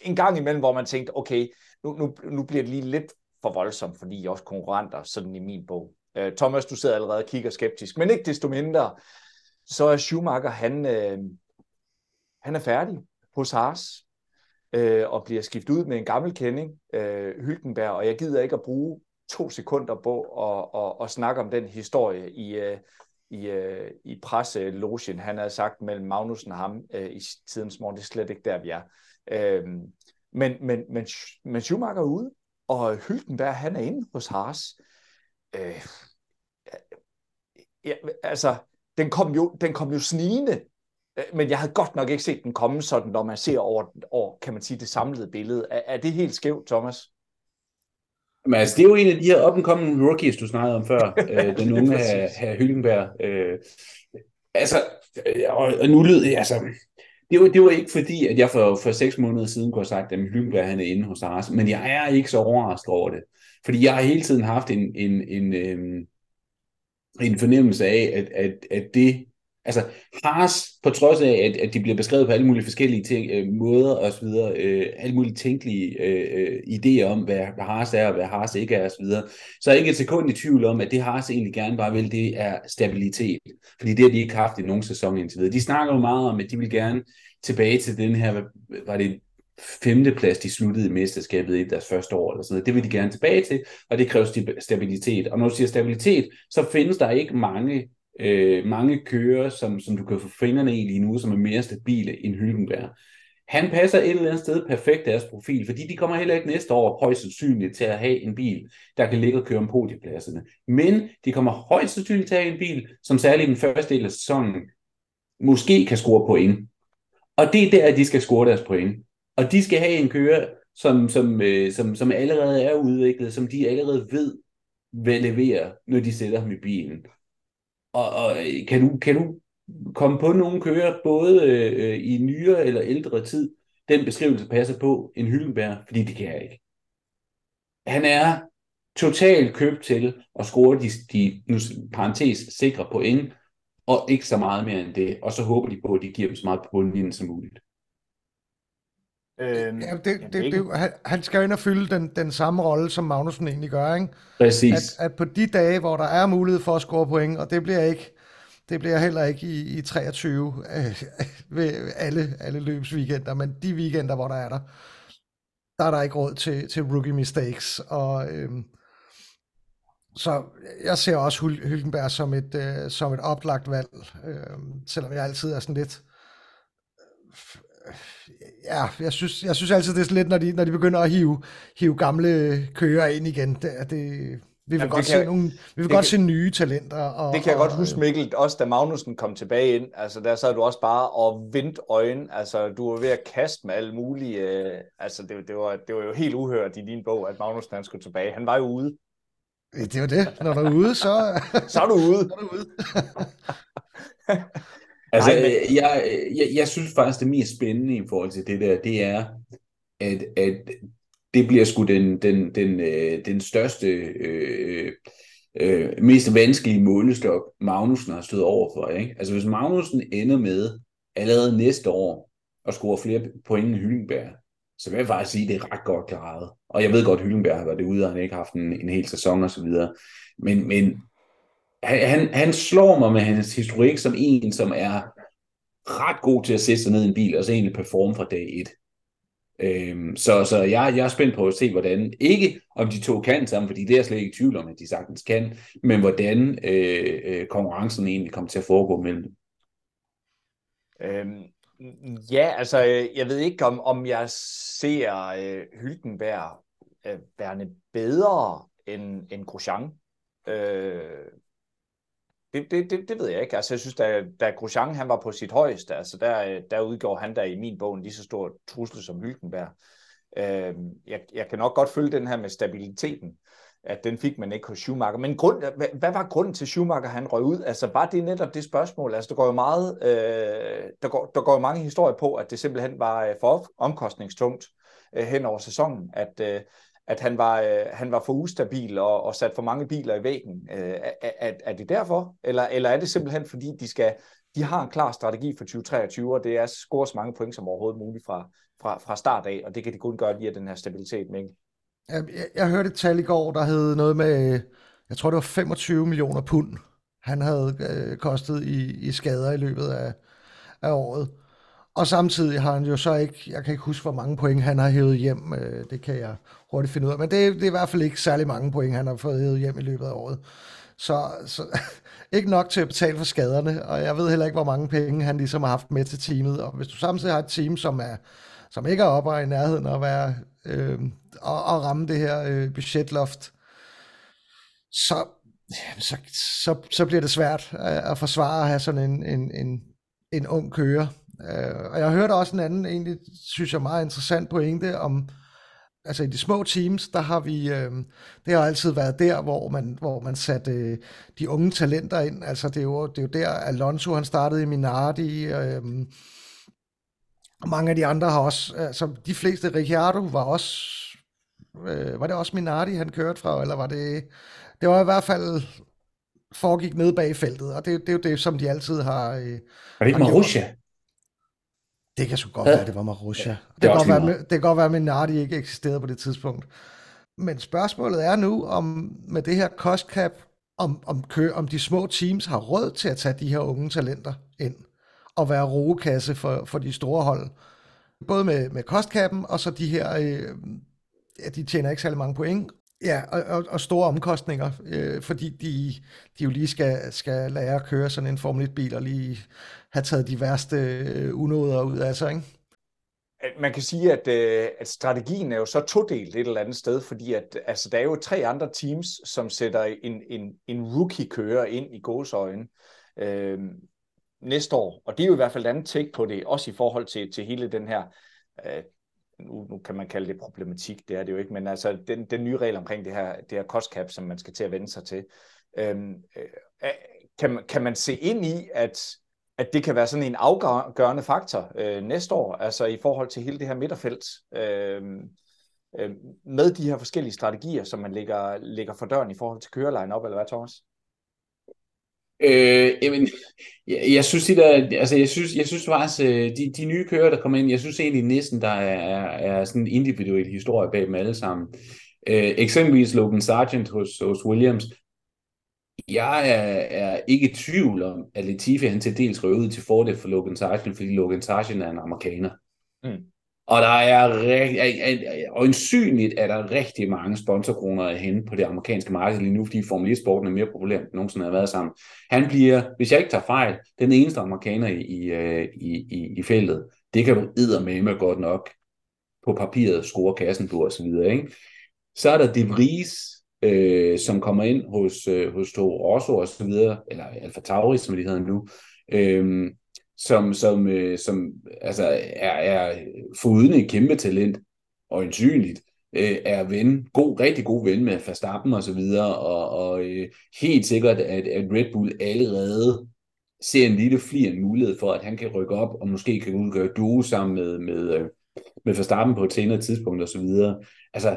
en gang imellem, hvor man tænkte, okay, nu, nu, nu bliver det lige lidt for voldsomt, fordi I er også konkurrenter, sådan i min bog. Uh, Thomas, du sidder allerede og kigger skeptisk, men ikke desto mindre, så er Schumacher, han, øh, han er færdig hos Haas, øh, og bliver skiftet ud med en gammel kending, øh, Hylkenberg, og jeg gider ikke at bruge to sekunder på at, at, at snakke om den historie i, øh, i, øh, i presselogen, han havde sagt mellem Magnussen og ham øh, i tidens morgen, det er slet ikke der, vi er. Øh, men, men, men, men Schumacher er ude, og Hylkenberg, han er inde hos Haas. Øh, ja, altså, den kom, jo, den kom jo snigende, øh, men jeg havde godt nok ikke set den komme sådan, når man ser over, over kan man sige, det samlede billede. Er, er det helt skævt, Thomas? Men altså, det er jo en af de her up-and-coming rookies, du snakkede om før, [LAUGHS] øh, den unge her, her Hylkenberg. Øh, altså, øh, og, og nu lyder altså, det var, det var ikke fordi, at jeg for, for seks måneder siden kunne have sagt, at Hylkenberg han er inde hos Ars, men jeg er ikke så overrasket over det. Fordi jeg har hele tiden haft en, en, en, en, en fornemmelse af, at, at, at det, altså Haas, på trods af, at, at de bliver beskrevet på alle mulige forskellige ting, øh, måder og så videre, øh, alle mulige tænkelige øh, øh idéer om, hvad, hvad Haas er og hvad Haas ikke er og så videre, så er jeg ikke et sekund i tvivl om, at det Haas egentlig gerne bare vil, det er stabilitet. Fordi det har de ikke haft i nogen sæson indtil videre. De snakker jo meget om, at de vil gerne tilbage til den her, var det femteplads, de sluttede i mesterskabet i deres første år, eller sådan noget. Det vil de gerne tilbage til, og det kræver stabilitet. Og når du siger stabilitet, så findes der ikke mange, øh, mange kører, som, som du kan få fingrene i lige nu, som er mere stabile end Hylkenberg. Han passer et eller andet sted perfekt deres profil, fordi de kommer heller ikke næste år højst sandsynligt til at have en bil, der kan ligge og køre om podiepladserne. Men de kommer højst sandsynligt til at have en bil, som særligt i den første del af sæsonen måske kan score point. Og det er der, de skal score deres point. Og de skal have en kører, som, som, øh, som, som allerede er udviklet, som de allerede ved, hvad leverer, når de sætter ham i bilen. Og, og kan, du, kan du komme på nogle kører, både øh, i nyere eller ældre tid, den beskrivelse passer på en Hyldenberg, fordi det kan jeg ikke. Han er totalt købt til at score de, de nu, parentes, sikre point, og ikke så meget mere end det. Og så håber de på, at de giver dem så meget på bundlinjen som muligt. Øhm, ja, det, det, det, det, han, han skal jo ind og fylde den, den samme rolle, som Magnussen egentlig gør, ikke? Præcis. At, at på de dage, hvor der er mulighed for at score point, og det bliver ikke, det bliver heller ikke i, i 23 øh, ved alle, alle løbsweekender, men de weekender, hvor der er der, der er der ikke råd til, til rookie mistakes, og øhm, så jeg ser også Hylkenberg som et, øh, som et oplagt valg, øh, selvom jeg altid er sådan lidt ja, jeg synes, jeg synes altid, det er lidt, når de, når de begynder at hive, hive gamle kører ind igen. Det, det, vi vil Jamen, godt, kan, se, nogle, vi vil godt kan, se nye talenter. Og, det kan jeg og, godt huske, Mikkel, også da Magnussen kom tilbage ind, altså der sad du også bare og vendt øjen, altså du var ved at kaste med alle mulige, øh, altså det, det, var, det var jo helt uhørt i din bog, at Magnussen han skulle tilbage. Han var jo ude. Det var det. Når du er ude, så... [LAUGHS] så er du ude. [LAUGHS] så er du ude. [LAUGHS] Altså, Nej, men... jeg, jeg, jeg synes faktisk, det mest spændende i forhold til det der, det er, at, at det bliver sgu den, den, den, øh, den største, øh, øh, mest vanskelige målestok, Magnussen har stået over for. Ikke? Altså, hvis Magnussen ender med allerede næste år at score flere point end Hylkenberg, så vil jeg faktisk sige, at det er ret godt klaret. Og jeg ved godt, at Hylkenberg har været det ude, og han ikke haft en, en hel sæson og så videre. Men, men han, han slår mig med hans historik som en, som er ret god til at sætte sig ned i en bil, og så egentlig performe fra dag et. Øhm, så så jeg, jeg er spændt på at se, hvordan, ikke om de to kan sammen, fordi det er jeg slet ikke i tvivl om, at de sagtens kan, men hvordan øh, øh, konkurrencen egentlig kommer til at foregå mellem dem. Øhm, ja, altså, øh, jeg ved ikke, om, om jeg ser øh, Hylkenberg øh, værende bedre end, end Grosjean. Øh, det, det, det, det ved jeg ikke. Altså, jeg synes, da, da Grosjean han var på sit højeste, altså der, der udgjorde han der i min bog en lige så stor trussel som Hylkenberg. Øh, jeg, jeg kan nok godt følge den her med stabiliteten, at den fik man ikke hos Schumacher. Men grund, hvad, hvad var grunden til, Schumacher han røg ud? Altså, var det netop det spørgsmål? Altså, der går jo meget, øh, der, går, der går jo mange historier på, at det simpelthen var øh, for omkostningstungt øh, hen over sæsonen, at, øh, at han var, øh, han var for ustabil og, og sat for mange biler i væggen. Øh, er, er det derfor? Eller, eller er det simpelthen fordi, de skal de har en klar strategi for 2023, og det er at score så mange point som overhovedet muligt fra, fra, fra start af, og det kan de kun gøre via den her stabilitet, Ikke? Jeg, jeg, jeg hørte et tal i går, der hed noget med, jeg tror det var 25 millioner pund, han havde øh, kostet i, i skader i løbet af, af året. Og samtidig har han jo så ikke, jeg kan ikke huske, hvor mange point han har hævet hjem, øh, det kan jeg hurtigt finde ud af, men det, det er i hvert fald ikke særlig mange point, han har fået hævet hjem i løbet af året. Så, så [LAUGHS] ikke nok til at betale for skaderne, og jeg ved heller ikke, hvor mange penge han ligesom har haft med til teamet. Og hvis du samtidig har et team, som, er, som ikke er oppe og i nærheden at være, øh, og, og ramme det her øh, budgetloft, så, så, så, så bliver det svært at, at forsvare at have sådan en, en, en, en ung kører. Øh, og jeg hørte også en anden, egentlig synes jeg meget interessant pointe om, altså i de små teams, der har vi, øh, det har altid været der, hvor man, hvor man satte øh, de unge talenter ind. Altså det er jo, det er jo der, Alonso han startede i Minardi, øh, og mange af de andre har også, altså de fleste, Ricciardo var også, øh, var det også Minardi, han kørte fra, eller var det, det var i hvert fald foregik ned bag feltet, og det, det er jo det, som de altid har... Øh, var det ikke Marussia? Det kan sgu godt ja. være, det var Marussia. Ja, det, det, kan godt være, det kan godt være, at Minardi ikke eksisterede på det tidspunkt. Men spørgsmålet er nu, om med det her cost cap, om, om, kø, om de små teams har råd til at tage de her unge talenter ind og være rogekasse for, for de store hold. Både med, med kostkappen, og så de her, øh, ja, de tjener ikke særlig mange point, Ja, og, og, og store omkostninger, øh, fordi de, de jo lige skal, skal lære at køre sådan en Formel 1-bil og lige have taget de værste øh, unåder ud af sig, ikke? Man kan sige, at, øh, at strategien er jo så todelt et eller andet sted, fordi at, altså, der er jo tre andre teams, som sætter en, en, en rookie-kører ind i gåsøjne øh, næste år. Og det er jo i hvert fald et andet take på det, også i forhold til, til hele den her øh, nu, nu kan man kalde det problematik, det er det jo ikke, men altså den, den nye regel omkring det her, det her cost cap, som man skal til at vende sig til, øhm, øh, kan, kan man se ind i, at, at det kan være sådan en afgørende faktor øh, næste år, altså i forhold til hele det her midterfelt, øh, øh, med de her forskellige strategier, som man lægger, lægger for døren i forhold til køreline op, eller hvad, Thomas? Øh, jamen, jeg, jeg synes, de der, altså, jeg synes, jeg synes faktisk, øh, de, de nye kører, der kommer ind, jeg synes egentlig næsten, der er, er, er sådan en individuel historie bag dem alle sammen. Øh, eksempelvis Logan Sargent hos, hos Williams. Jeg er, er ikke i tvivl om, at Latifi han til dels røver ud til fordel for Logan Sargent, fordi Logan Sargent er en amerikaner. Mm. Og der er øjensynligt er der rigtig mange sponsorkroner at hente på det amerikanske marked lige nu, fordi Formel 1-sporten er mere populær, end nogensinde har været sammen. Han bliver, hvis jeg ikke tager fejl, den eneste amerikaner i, i, øh, i, i feltet. Det kan du med godt nok på papiret score kassen på og så videre. Ikke? Så er der De Vries, øh, som kommer ind hos, øh, hos Toro Rosso og så videre, eller Alfa Tauri, som de hedder nu. Øh, som, som, øh, som altså er, er foruden et kæmpe talent, og ensynligt, øh, er ven, god, rigtig god ven med Verstappen og så videre, og, og øh, helt sikkert, at, at Red Bull allerede ser en lille flir en mulighed for, at han kan rykke op, og måske kan udgøre duo sammen med, med, øh, med Verstappen på et senere tidspunkt og så videre. Altså,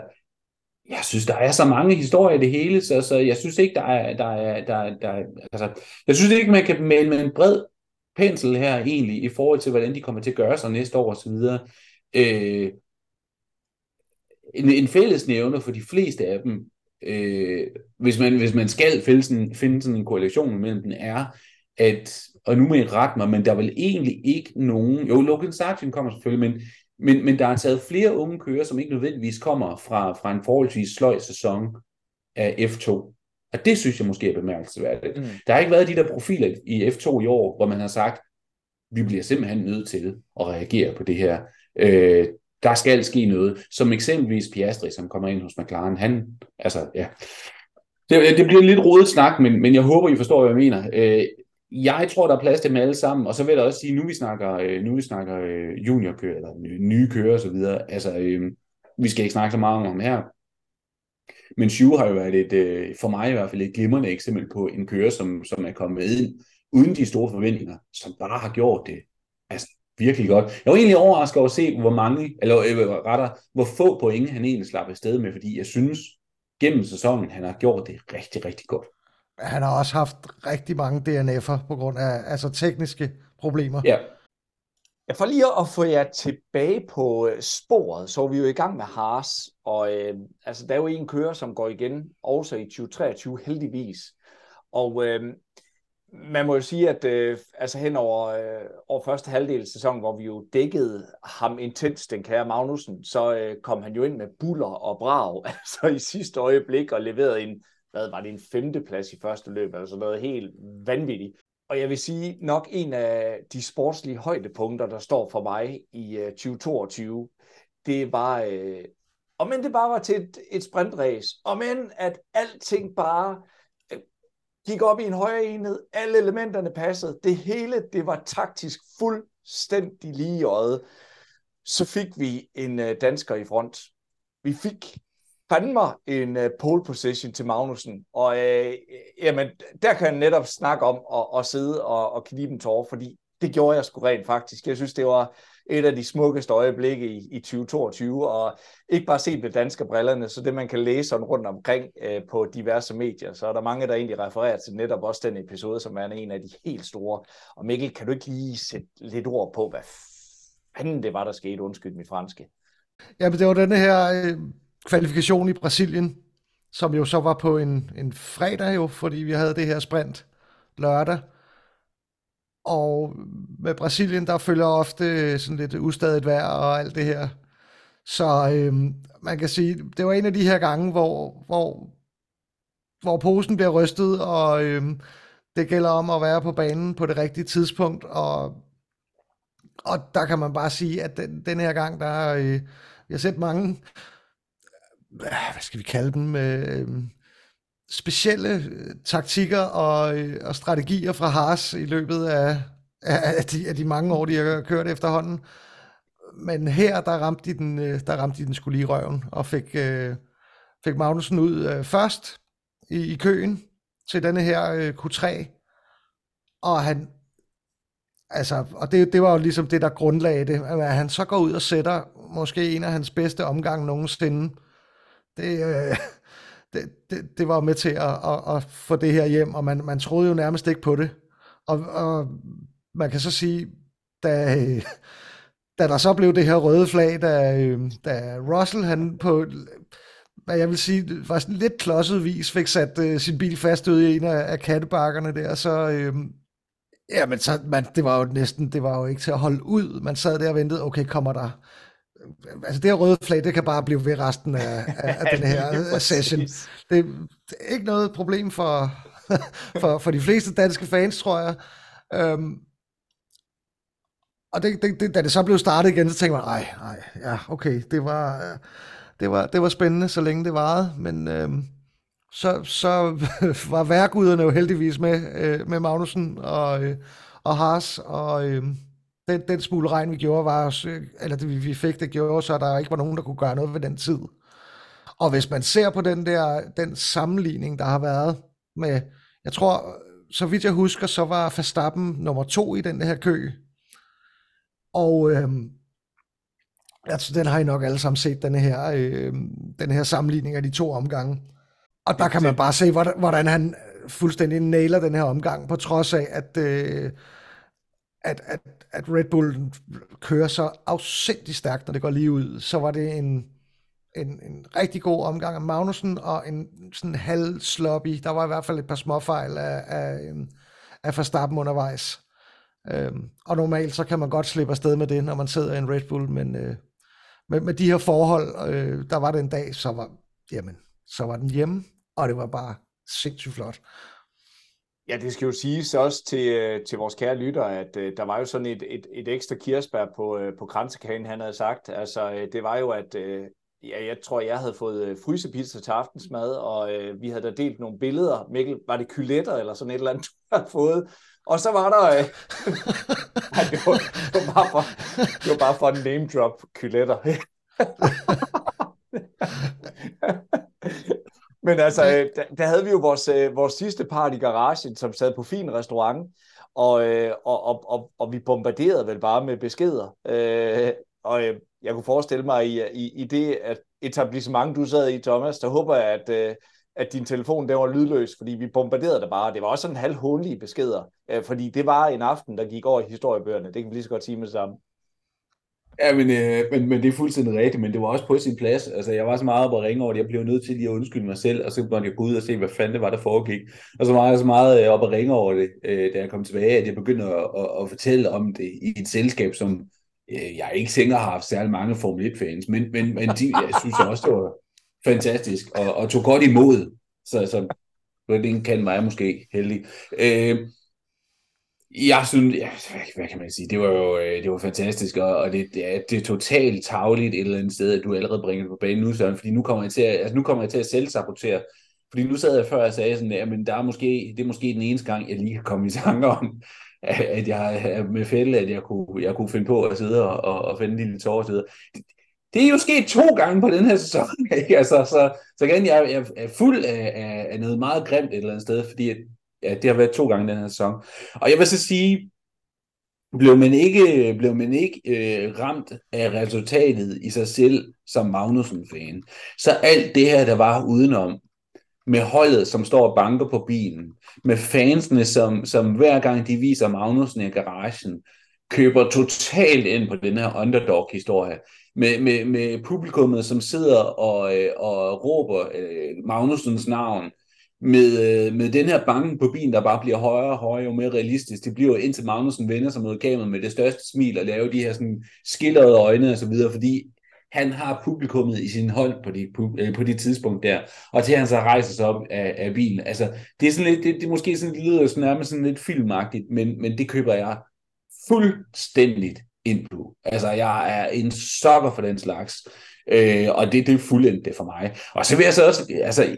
jeg synes, der er så mange historier i det hele, så, så jeg synes ikke, der er, der er, der, er, der er, altså, jeg synes ikke, man kan male med en bred pensel her egentlig, i forhold til, hvordan de kommer til at gøre sig næste år osv. Øh, en, en fællesnævner for de fleste af dem, øh, hvis, man, hvis man skal finde sådan, finde sådan en korrelation mellem den, er, at, og nu må I rette mig, men der er vel egentlig ikke nogen, jo, Logan Sargent kommer selvfølgelig, men, men, men der er taget flere unge kører, som ikke nødvendigvis kommer fra, fra en forholdsvis sløj sæson af F2. Og det synes jeg måske er bemærkelsesværdigt. Mm. Der har ikke været de der profiler i F2 i år, hvor man har sagt, vi bliver simpelthen nødt til at reagere på det her. Øh, der skal ske noget. Som eksempelvis Piastri, som kommer ind hos McLaren. Han, altså, ja. Det, det bliver lidt rodet snak, men, men jeg håber, I forstår, hvad jeg mener. Øh, jeg tror, der er plads til dem alle sammen, og så vil jeg også sige, nu vi snakker, øh, nu vi snakker øh, juniorkører, eller nye kører og så videre, altså, øh, vi skal ikke snakke så meget om ham her, men Shu har jo været et, øh, for mig i hvert fald et glimrende eksempel på en kører, som, som er kommet ind uden de store forventninger, som bare har gjort det altså, virkelig godt. Jeg var egentlig overrasket over at se, hvor mange, eller øh, retter, hvor få point han egentlig slap afsted med, fordi jeg synes, gennem sæsonen, han har gjort det rigtig, rigtig godt. Han har også haft rigtig mange DNF'er på grund af altså tekniske problemer. Ja, jeg får lige at få jer tilbage på øh, sporet, så er vi jo i gang med Haas, og øh, altså, der er jo en kører, som går igen, også i 2023 heldigvis. Og øh, man må jo sige, at øh, altså hen over, øh, over første halvdel af sæsonen, hvor vi jo dækkede ham intens, den kære Magnussen, så øh, kom han jo ind med buller og brag, [LAUGHS] altså i sidste øjeblik, og leverede en hvad var det, en femteplads i første løb, altså noget helt vanvittigt. Og jeg vil sige, nok en af de sportslige højdepunkter, der står for mig i øh, 2022, det var, øh, om end det bare var til et, et sprintrace, om end at alting bare øh, gik op i en højere enhed, alle elementerne passede, det hele, det var taktisk fuldstændig lige i øjet. Så fik vi en øh, dansker i front. Vi fik fandme en uh, pole position til Magnussen, og uh, jamen, der kan jeg netop snakke om at, at sidde og, og knibe en tårer, fordi det gjorde jeg sgu rent faktisk. Jeg synes, det var et af de smukkeste øjeblikke i, i 2022, og ikke bare set med danske brillerne, så det man kan læse sådan rundt omkring uh, på diverse medier, så er der mange, der egentlig refererer til netop også den episode, som er en af de helt store. Og Mikkel, kan du ikke lige sætte lidt ord på, hvad fanden det var, der skete? Undskyld mit franske. Ja, men det var denne her øh, kvalifikation i Brasilien, som jo så var på en, en fredag jo, fordi vi havde det her sprint lørdag. Og med Brasilien, der følger ofte sådan lidt ustadigt vejr og alt det her. Så øhm, man kan sige, det var en af de her gange, hvor, hvor, hvor posen bliver rystet, og øhm, det gælder om at være på banen på det rigtige tidspunkt. Og, og der kan man bare sige, at den, den her gang, der øh, vi har set mange Øh, hvad skal vi kalde dem, øh, specielle øh, taktikker og, øh, og strategier fra Haas i løbet af, af, de, af de mange år, de har kørt efterhånden. Men her, der ramte de den, der ramte de den skulle lige røven, og fik, øh, fik Magnussen ud øh, først i, i køen til denne her øh, Q3. Og han, altså, og det, det var jo ligesom det, der grundlagde det, at han så går ud og sætter måske en af hans bedste omgang nogensinde, det, øh, det, det, det var med til at, at, at få det her hjem, og man, man troede jo nærmest ikke på det. Og, og man kan så sige, da, da der så blev det her røde flag, da, øh, da Russell han på, hvad jeg vil sige, faktisk lidt klodset vis, fik sat uh, sin bil fast ude i en af, af kattebakkerne der, så, øh, ja, men så, man, det var jo næsten, det var jo ikke til at holde ud. Man sad der og ventede, okay, kommer der, altså det her røde flag, det kan bare blive ved resten af, af, af [LAUGHS] den her session. Det, det er ikke noget problem for, [LAUGHS] for, for de fleste danske fans, tror jeg. Um, og det, det, det, da det så blev startet igen, så tænkte man, nej, nej, ja, okay, det var, det var, det var spændende, så længe det varede, men øhm, så, så [LAUGHS] var værkuderne jo heldigvis med, øh, med Magnussen og, øh, og Haas, og øhm, den, den smule regn, vi gjorde, var, øh, eller det vi fik, det gjorde, så der ikke var nogen, der kunne gøre noget ved den tid. Og hvis man ser på den der den sammenligning, der har været med, jeg tror, så vidt jeg husker, så var Verstappen nummer to i den her kø. Og øhm, altså, den har I nok alle sammen set, den her, øhm, den her sammenligning af de to omgange. Og der kan man bare se, hvordan han fuldstændig nailer den her omgang, på trods af, at, øh, at, at, at Red Bull kører så afsindig stærkt, når det går lige ud, så var det en, en, en rigtig god omgang af Magnussen, og en sådan halv sloppy. Der var i hvert fald et par småfejl af, af, af Verstappen undervejs. Øhm, og normalt så kan man godt slippe afsted med det, når man sidder i en Red Bull, men øh, med, med de her forhold, øh, der var det en dag, så var, jamen, så var den hjemme, og det var bare sindssygt flot. Ja, det skal jo siges også til, øh, til vores kære lytter, at uh, der var jo sådan et, et, et ekstra kirsebær på, uh, på kransekagen, han havde sagt. Altså, uh, det var jo, at uh, ja, jeg tror, jeg havde fået uh, frysepizza til aftensmad, og uh, vi havde da delt nogle billeder. Mikkel, var det kyletter eller sådan et eller andet, [LAUGHS] du havde fået? Og så var der... [LAUGHS] Uh, nej, det, var, det, var bare for, det var bare for en name drop kyletter. [LAUGHS] Men altså, øh, der, der havde vi jo vores, øh, vores sidste part i garagen, som sad på fin restaurant, og, øh, og, og, og, og vi bombarderede vel bare med beskeder. Øh, og jeg kunne forestille mig, i, i, i det at etablissement, du sad i, Thomas, der håber jeg, at, at din telefon der var lydløs, fordi vi bombarderede det bare. Det var også sådan halvhånlige beskeder, fordi det var en aften, der gik over i historiebøgerne. Det kan vi lige så godt sige med det samme. Ja, men, øh, men, men det er fuldstændig rigtigt, men det var også på sin plads. Altså, jeg var så meget oppe at ringe over det, jeg blev nødt til lige at undskylde mig selv, og så måtte jeg gå ud og se, hvad fanden det var, der foregik. Og så var jeg så meget øh, op at ringe over det, øh, da jeg kom tilbage, at jeg begyndte at, at, at fortælle om det i et selskab, som øh, jeg ikke tænker har haft særlig mange Formel 1-fans, men, men, men de, jeg synes også, det var fantastisk, og, og tog godt imod. Så, så det kan mig måske heldig. Øh, jeg synes, ja, hvad, hvad kan man sige, det var jo øh, det var fantastisk, og, og det, det, er, det er totalt tavligt et eller andet sted, at du allerede bringer det på banen nu, Søren, fordi nu kommer jeg til at, altså, nu kommer jeg til at selv sabotere, fordi nu sad jeg før og sagde sådan, at men der er måske, det er måske den eneste gang, jeg lige kan komme i tanke om, at jeg med fælde, at jeg kunne, jeg kunne finde på at sidde og, og, og finde en lille tårer og. Det, det er jo sket to gange på den her sæson, [LAUGHS] ikke? Altså, så, så igen, jeg, jeg er fuld af, af, af noget meget grimt et eller andet sted, fordi ja, det har været to gange den her sæson. Og jeg vil så sige, blev man ikke, blev man ikke øh, ramt af resultatet i sig selv som Magnussen-fan, så alt det her, der var udenom, med holdet, som står og banker på bilen, med fansene, som, som hver gang de viser Magnussen i garagen, køber totalt ind på den her underdog-historie, med, med, med publikummet, som sidder og, øh, og råber øh, Magnussens navn, med, øh, med den her banken på bilen, der bare bliver højere og højere, jo mere realistisk. Det bliver jo indtil Magnussen vender sig mod kameraet med det største smil og laver de her sådan skillerede øjne og så videre, fordi han har publikummet i sin hånd på det, øh, på, de det tidspunkt der, og til han så rejser sig op af, af bilen. Altså, det er sådan lidt, det, det måske sådan, det lyder sådan nærmest sådan lidt filmagtigt, men, men det køber jeg fuldstændigt ind på. Altså, jeg er en sokker for den slags, øh, og det, det er fuldendt det for mig. Og så vil jeg så også, altså,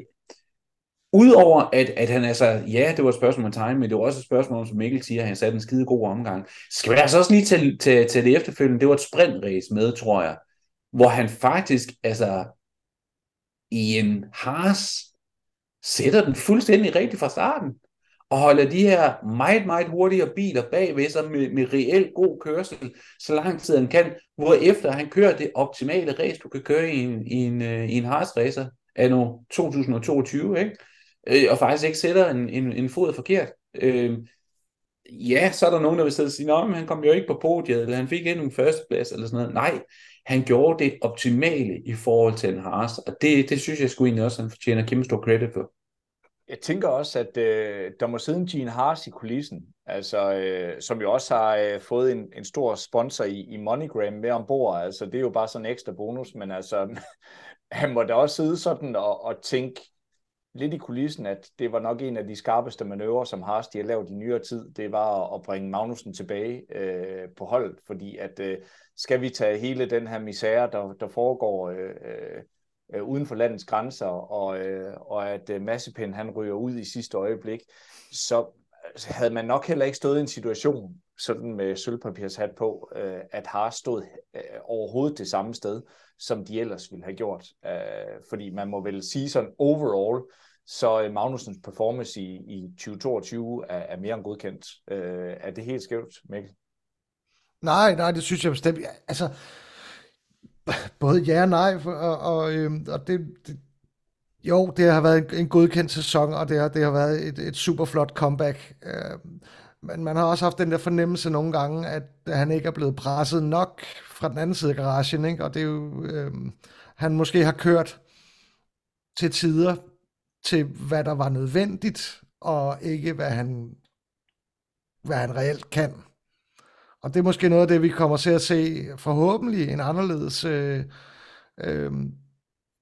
Udover at, at han altså, ja, det var et spørgsmål om time, men det var også et spørgsmål om, som Mikkel siger, at han satte en skide god omgang. Skal vi altså også lige til, til, til det efterfølgende, det var et sprintrace med, tror jeg, hvor han faktisk, altså, i en hars, sætter den fuldstændig rigtigt fra starten, og holder de her meget, meget hurtigere biler bagved sig med, med reelt god kørsel, så lang tid han kan, hvor efter han kører det optimale race, du kan køre i en, i en, øh, i en Haas racer anno nu 2022, ikke? Øh, og faktisk ikke sætter en, en, en fod forkert. Øh, ja, så er der nogen, der vil sidde og sige, at han kom jo ikke på podiet, eller han fik ikke en førsteplads, eller sådan noget. Nej, han gjorde det optimale i forhold til en Haas, og det, det synes jeg skulle egentlig også, han fortjener kæmpe stor credit for. Jeg tænker også, at øh, der må sidde en Gene Haas i kulissen, altså, øh, som jo også har øh, fået en, en stor sponsor i, i MoneyGram med ombord. Altså, det er jo bare sådan en ekstra bonus, men altså, [LAUGHS] han må da også sidde sådan og, og tænke, lidt i kulissen, at det var nok en af de skarpeste manøvrer, som Haas de har lavet i nyere tid, det var at bringe Magnussen tilbage øh, på holdet, fordi at øh, skal vi tage hele den her misære, der, der foregår øh, øh, øh, uden for landets grænser, og, øh, og at øh, Massepin han ryger ud i sidste øjeblik, så altså, havde man nok heller ikke stået i en situation, sådan med sølvpapirshat på, øh, at Haas stod øh, overhovedet det samme sted, som de ellers ville have gjort. Øh, fordi man må vel sige sådan overall, så øh, Magnusens performance i, i 2022 er, er mere end godkendt. Øh, er det helt skævt, Mikkel? Nej, nej, det synes jeg bestemt. Altså, både ja og nej, og, og, øhm, og det, det, jo, det har været en, en godkendt sæson, og det har, det har været et, et super flot comeback. Øh, men man har også haft den der fornemmelse nogle gange, at han ikke er blevet presset nok fra den anden side af garagen, ikke? og det er jo, øh, han måske har kørt til tider til, hvad der var nødvendigt, og ikke hvad han, hvad han reelt kan. Og det er måske noget af det, vi kommer til at se forhåbentlig en anderledes, øh, øh,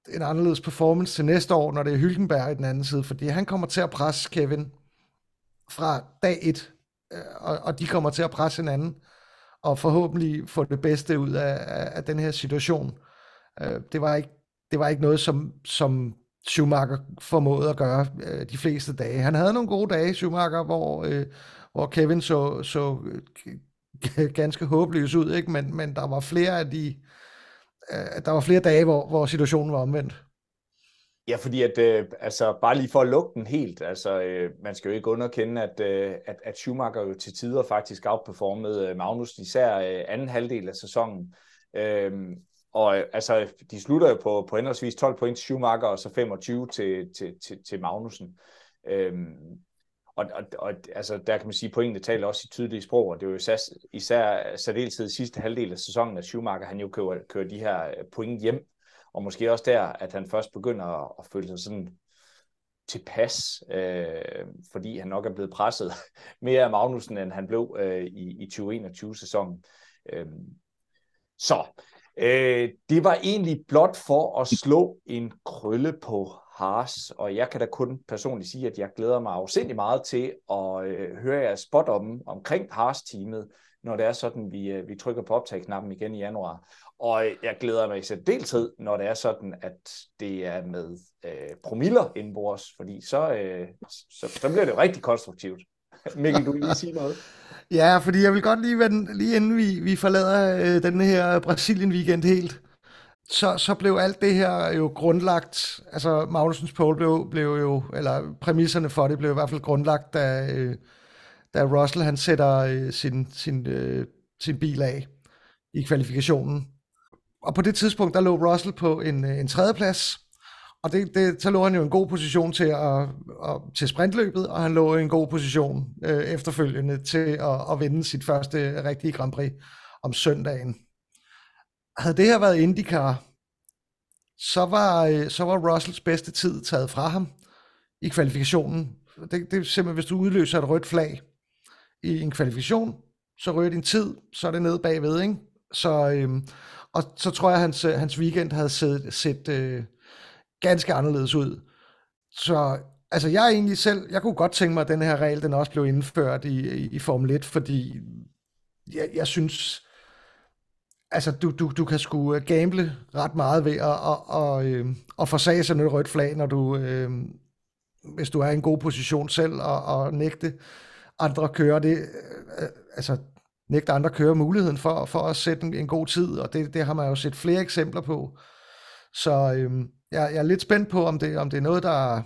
en anderledes performance til næste år, når det er Hylkenberg i den anden side, fordi han kommer til at presse Kevin fra dag et, øh, og, og de kommer til at presse hinanden, og forhåbentlig få det bedste ud af, af, af den her situation. Øh, det, var ikke, det var ikke noget, som, som Schumacher formåede at gøre øh, de fleste dage. Han havde nogle gode dage, Schumacher, hvor, øh, hvor Kevin så, så øh, [LAUGHS] ganske håbløs ud, ikke? Men, men der var flere af de øh, der var flere dage, hvor, hvor situationen var omvendt. Ja, fordi at, øh, altså, bare lige for at lukke den helt, altså, øh, man skal jo ikke underkende, at, øh, at, at Schumacher jo til tider faktisk outperformede øh, Magnus, især øh, anden halvdel af sæsonen. Øh, og øh, altså, de slutter jo på, på henholdsvis 12 point til Schumacher, og så 25 til, til, til, til Magnussen. Øhm, og, og, og altså, der kan man sige, at pointene taler også i tydelige sprog, og det er jo især, især særdeleshed i sidste halvdel af sæsonen, at Schumacher han jo kører, kører de her øh, point hjem, og måske også der, at han først begynder at, at føle sig sådan tilpas, øh, fordi han nok er blevet presset [LAUGHS] mere af Magnussen, end han blev øh, i, i 2021-sæsonen. Øh, så Øh, det var egentlig blot for at slå en krølle på Haas, og jeg kan da kun personligt sige, at jeg glæder mig afsindelig meget til at øh, høre jeres spot om, omkring Haas-teamet, når det er sådan, vi, øh, vi trykker på optag-knappen igen i januar. Og jeg glæder mig i særdeleshed, når det er sådan, at det er med øh, promiller indenbords, fordi så, øh, så, så bliver det jo rigtig konstruktivt. Mikkel, du vil lige sige noget? [LAUGHS] Ja, fordi jeg vil godt lige, vende, lige inden vi, vi forlader øh, den her Brasilien-weekend helt, så, så blev alt det her jo grundlagt, altså Magnusens pole blev, blev jo, eller præmisserne for det blev i hvert fald grundlagt, da, øh, da Russell han sætter øh, sin, sin, øh, sin bil af i kvalifikationen. Og på det tidspunkt, der lå Russell på en, øh, en tredjeplads, og det, det, så lå han jo en god position til, at, at, til sprintløbet, og han lå i en god position øh, efterfølgende til at, at vinde sit første rigtige Grand Prix om søndagen. Havde det her været IndyCar, så var, øh, så var Russells bedste tid taget fra ham i kvalifikationen. Det, det er simpelthen, hvis du udløser et rødt flag i en kvalifikation, så rører din tid, så er det nede bagved, ikke? Så, øh, og så tror jeg, at hans, øh, hans weekend havde set, set øh, ganske anderledes ud. Så altså, jeg er egentlig selv, jeg kunne godt tænke mig, at den her regel, den også blev indført i, i, Formel 1, fordi jeg, jeg synes, altså, du, du, du kan sgu øh, gamble ret meget ved at, at, at, øh, at forsage sådan et rødt flag, når du, øh, hvis du er i en god position selv, og, og nægte andre kører det, øh, øh, altså nægte andre kører muligheden for, for at sætte en, en god tid, og det, det har man jo set flere eksempler på. Så øhm, jeg, jeg er lidt spændt på, om det, om det er noget, der,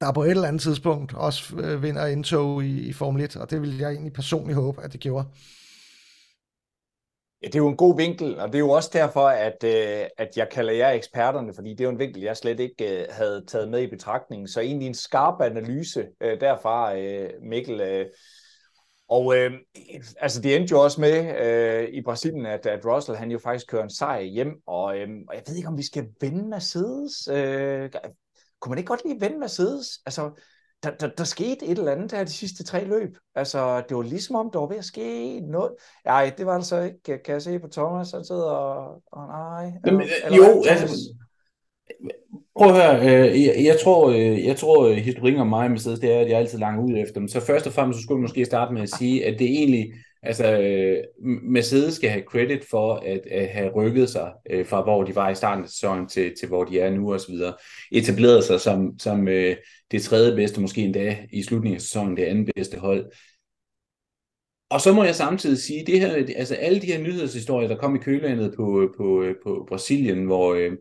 der på et eller andet tidspunkt også øh, vinder indtog i, i Formel 1, og det vil jeg egentlig personligt håbe, at det gjorde. Ja, det er jo en god vinkel, og det er jo også derfor, at, øh, at jeg kalder jer eksperterne, fordi det er jo en vinkel, jeg slet ikke øh, havde taget med i betragtning. Så egentlig en skarp analyse øh, derfra, øh, Mikkel. Øh, og øh, altså det endte jo også med øh, i Brasilien, at, at Russell han jo faktisk kører en sejr hjem, og, øh, og jeg ved ikke, om vi skal vende Mercedes. Øh, kunne man ikke godt lige vende Mercedes? Altså, der, der, der skete et eller andet der de sidste tre løb. Altså, det var ligesom om, der var ved at ske noget. Nej, det var det så ikke. Kan jeg se på Thomas, han sidder og... og nej. Jamen, eller, jo, altså, prøv at høre. Øh, jeg, jeg tror, øh, jeg tror øh, historien om mig med Mercedes, det er, at jeg altid langer ud efter dem. Så først og fremmest, så skulle jeg måske starte med at sige, at det egentlig... Altså, øh, Mercedes skal have credit for at, at have rykket sig øh, fra, hvor de var i starten af sæsonen til, til hvor de er nu osv. Etableret sig som, som øh, det tredje bedste, måske endda i slutningen af sæsonen, det andet bedste hold. Og så må jeg samtidig sige, det her, altså alle de her nyhedshistorier, der kom i kølandet på, på, øh, på Brasilien, hvor, øh,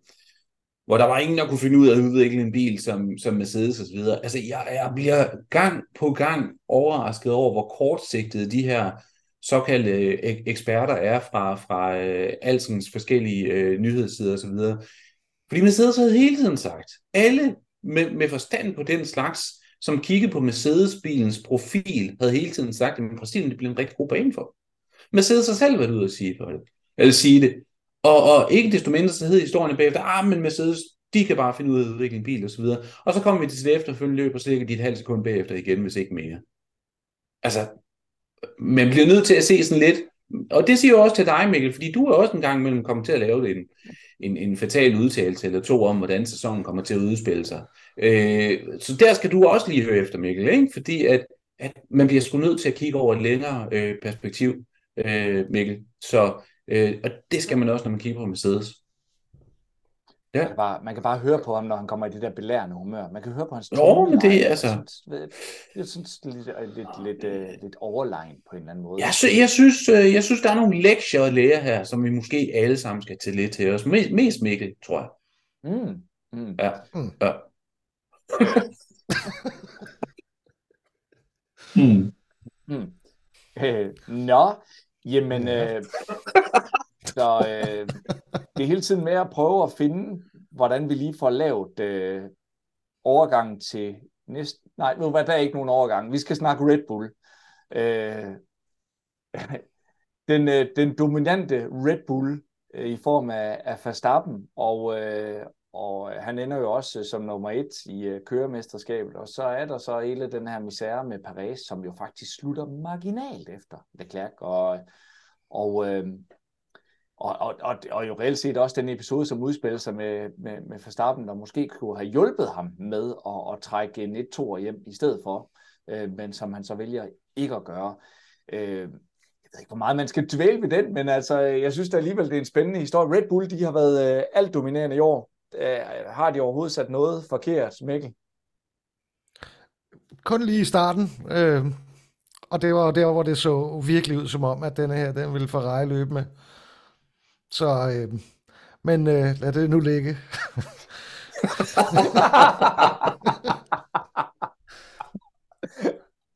hvor der var ingen, der kunne finde ud af at udvikle en bil som, som Mercedes osv. Altså, jeg, jeg bliver gang på gang overrasket over, hvor kortsigtede de her såkaldte øh, eksperter er fra, fra øh, alskens forskellige øh, nyhedssider osv. Fordi Mercedes havde hele tiden sagt, alle med, med forstand på den slags, som kiggede på Mercedes-bilens profil, havde hele tiden sagt, at Brasilien det bliver en rigtig god bane for. Mercedes har selv været ude at sige, for det, eller sige det. Og, og ikke desto mindre, så hed historien bagefter, ah, men Mercedes, de kan bare finde ud af at udvikle en bil, og så videre. Og så kommer vi til det efterfølgende løb, og så ligger de et halvt sekund bagefter igen, hvis ikke mere. Altså, man bliver nødt til at se sådan lidt, og det siger jo også til dig, Mikkel, fordi du er også en gang imellem kommet til at lave en, en, en fatal udtalelse eller to om, hvordan sæsonen kommer til at udspille sig. Øh, så der skal du også lige høre efter, Mikkel, ikke? fordi at, at man bliver sgu nødt til at kigge over et længere øh, perspektiv, øh, Mikkel. Så, øh, og det skal man også, når man kigger på Mercedes. Ja. Man, kan bare, man kan bare høre på ham, når han kommer i det der belærende humør. Man kan høre på hans tone. men det er altså... Jeg synes, det er lidt, lidt, lidt, lidt, lidt overlegn på en eller anden måde. Jeg, sy- jeg, synes, øh, jeg synes, der er nogle lektier at lære her, som vi måske alle sammen skal til lidt til os. Mest, mest Mikkel, tror jeg. Mm. Mm. Ja. Mm. ja. [LAUGHS] mm. Mm. Øh, nå, jamen, øh, så øh, det er hele tiden med at prøve at finde, hvordan vi lige får lavet øh, overgangen til næste... Nej, nu var der ikke nogen overgang. Vi skal snakke Red Bull. Øh, [LAUGHS] den, øh, den dominante Red Bull øh, i form af, af Verstappen, og, øh, og øh, han ender jo også øh, som nummer et i øh, køremesterskabet, og så er der så hele den her misære med Paris, som jo faktisk slutter marginalt efter Leclerc, og, og øh, og, og, og, og jo reelt set også den episode, som udspiller sig med, med, med Verstappen, der måske kunne have hjulpet ham med at, at trække en 1-2 hjem i stedet for, øh, men som han så vælger ikke at gøre. Øh, jeg ved ikke, hvor meget man skal dvæle ved den, men altså, jeg synes da alligevel, det er en spændende historie. Red Bull, de har været øh, alt dominerende i år. Øh, har de overhovedet sat noget forkert, Mikkel? Kun lige i starten. Øh, og det var der, hvor det så virkelig ud som om, at denne her, den ville Ferrari løbe med. Så, øh, men øh, lad det nu ligge. [LAUGHS]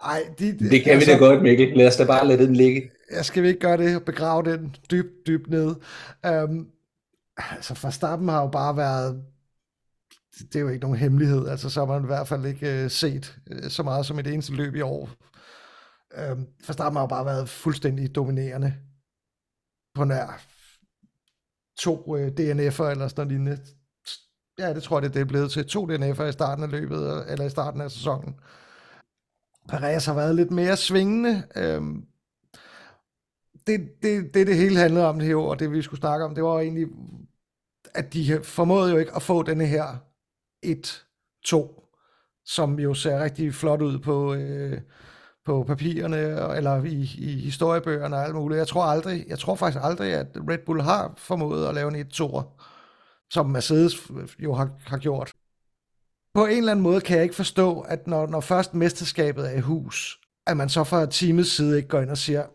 Ej, de, de, det kan altså, vi da godt, Mikkel. Lad os da bare lade den ligge. Jeg skal vi ikke gøre det og begrave den dybt, dybt ned. Um, altså, Verstappen har jo bare været det er jo ikke nogen hemmelighed, altså så har man i hvert fald ikke øh, set øh, så meget som et eneste løb i år. Øh, Verstappen har jo bare været fuldstændig dominerende på nær to øh, DNF'er eller sådan noget lignende. Ja, det tror jeg, det, det er blevet til. To DNF'er i starten af løbet, eller i starten af sæsonen. Perez har været lidt mere svingende. Øhm, det, det, det, det hele handlede om det her, og det vi skulle snakke om, det var egentlig, at de formåede jo ikke at få denne her 1-2, som jo ser rigtig flot ud på, øh, på papirerne, eller i, i historiebøgerne og alt muligt. Jeg tror aldrig, jeg tror faktisk aldrig, at Red Bull har formået at lave en 1-2'er, som Mercedes jo har, har gjort. På en eller anden måde kan jeg ikke forstå, at når, når først mesterskabet er i hus, at man så fra teamets side ikke går ind og siger,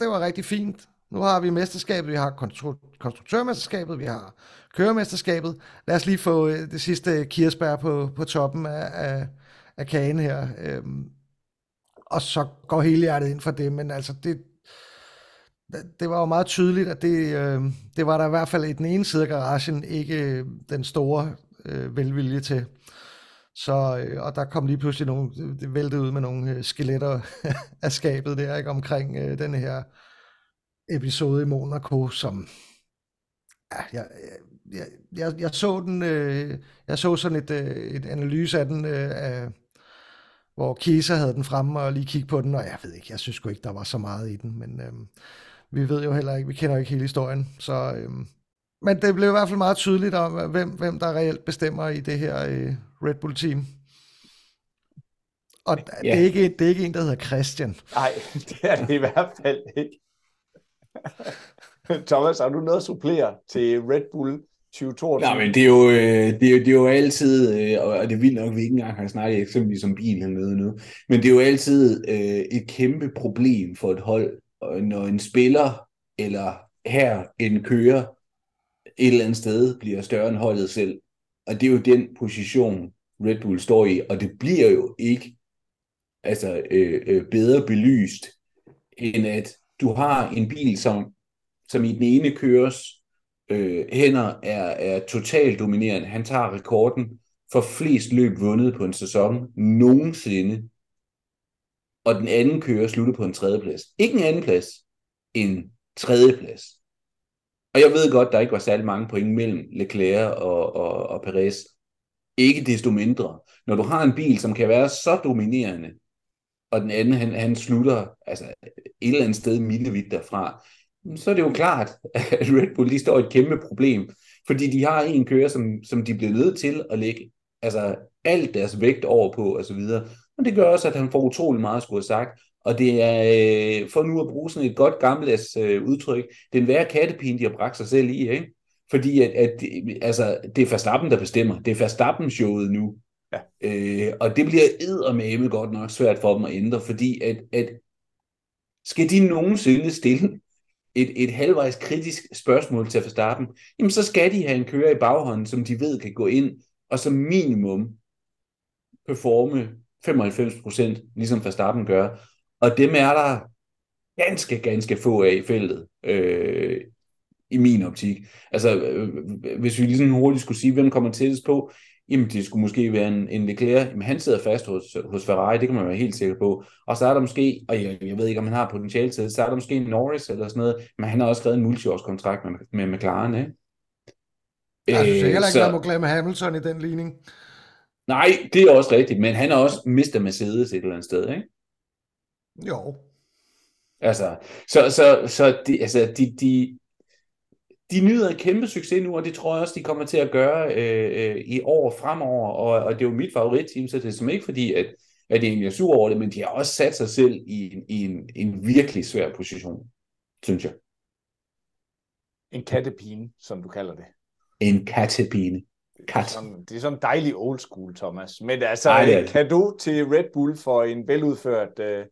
det var rigtig fint, nu har vi mesterskabet, vi har konstru- konstruktørmesterskabet, vi har køremesterskabet. Lad os lige få øh, det sidste øh, kirsebær på, på toppen af, af, af kagen her. Øhm, og så går hele hjertet ind for det, men altså det, det var jo meget tydeligt, at det, øh, det var der i hvert fald i den ene side af garagen ikke øh, den store øh, velvilje til. Så, øh, og der kom lige pludselig nogle, det væltede ud med nogle øh, skeletter [LAUGHS] af skabet der, ikke, omkring øh, den her episode i Monaco, som, ja, jeg, jeg, jeg, jeg så den, øh, jeg så sådan et, øh, et analyse af den, øh, af, hvor Kisa havde den fremme og lige kigge på den, og jeg ved ikke, jeg synes sgu ikke, der var så meget i den, men øh, vi ved jo heller ikke, vi kender ikke hele historien, så, øh, men det blev i hvert fald meget tydeligt om, hvem, hvem der reelt bestemmer i det her øh, Red Bull-team. Og ja. det, er ikke, det er ikke en, der hedder Christian. Nej, [LAUGHS] det er det i hvert fald ikke. [LAUGHS] Thomas, har du noget at supplere til Red Bull 2022? Nej, men øh, det er jo, det er, det er jo altid, øh, og det er vildt nok, at vi ikke engang har snakket eksempelvis om bil hernede nu, men det er jo altid øh, et kæmpe problem for et hold, når en spiller eller her en kører et eller andet sted bliver større end holdet selv. Og det er jo den position, Red Bull står i, og det bliver jo ikke altså, øh, øh, bedre belyst, end at du har en bil, som, som i den ene køres øh, hænder er, er totalt dominerende. Han tager rekorden for flest løb vundet på en sæson nogensinde. Og den anden kører slutter på en tredjeplads. Ikke en anden plads, en tredjeplads. Og jeg ved godt, der ikke var særlig mange point mellem Leclerc og, og, og Perez. Ikke desto mindre. Når du har en bil, som kan være så dominerende, og den anden, han, han slutter altså, et eller andet sted milevidt derfra, så er det jo klart, at Red Bull de står et kæmpe problem, fordi de har en kører, som, som de bliver nødt til at lægge altså, alt deres vægt over på, og så videre. Og det gør også, at han får utrolig meget at skulle have sagt, og det er, øh, for nu at bruge sådan et godt gammeldags øh, udtryk, det er en værre kattepine, de har bragt sig selv i, ikke? Fordi at, at altså, det er Verstappen, der bestemmer. Det er Verstappen-showet nu. Ja. Øh, og det bliver eddermame godt nok svært for dem at ændre, fordi at, at skal de nogensinde stille et, et halvvejs kritisk spørgsmål til Verstappen, jamen så skal de have en kører i baghånden, som de ved kan gå ind og som minimum performe 95%, ligesom Verstappen gør, og dem er der ganske, ganske få af i feltet, øh, i min optik. Altså, øh, øh hvis vi ligesom hurtigt skulle sige, hvem kommer tættest på, jamen det skulle måske være en, en Leclerc, jamen han sidder fast hos, hos Ferrari, det kan man være helt sikker på. Og så er der måske, og jeg, jeg ved ikke, om han har potentiale til så er der måske en Norris eller sådan noget, men han har også skrevet en multiårskontrakt med, med McLaren, ikke? Jeg synes heller ikke, man må glemme Hamilton i den ligning. Nej, det er også rigtigt, men han har også mistet Mercedes et eller andet sted, ikke? Jo. Altså, så, så, så de, altså, de, de, de nyder en kæmpe succes nu, og det tror jeg også, de kommer til at gøre øh, øh, i år fremover, og, og det er jo mit favoritteam, så det er som ikke fordi, at, at de egentlig er sur over det, men de har også sat sig selv i, en, i en, en virkelig svær position, synes jeg. En kattepine, som du kalder det. En kattepine. Kat. Det, er sådan, det er sådan dejlig old school, Thomas. Men altså, Nej, det er en det. kado til Red Bull for en veludført øh,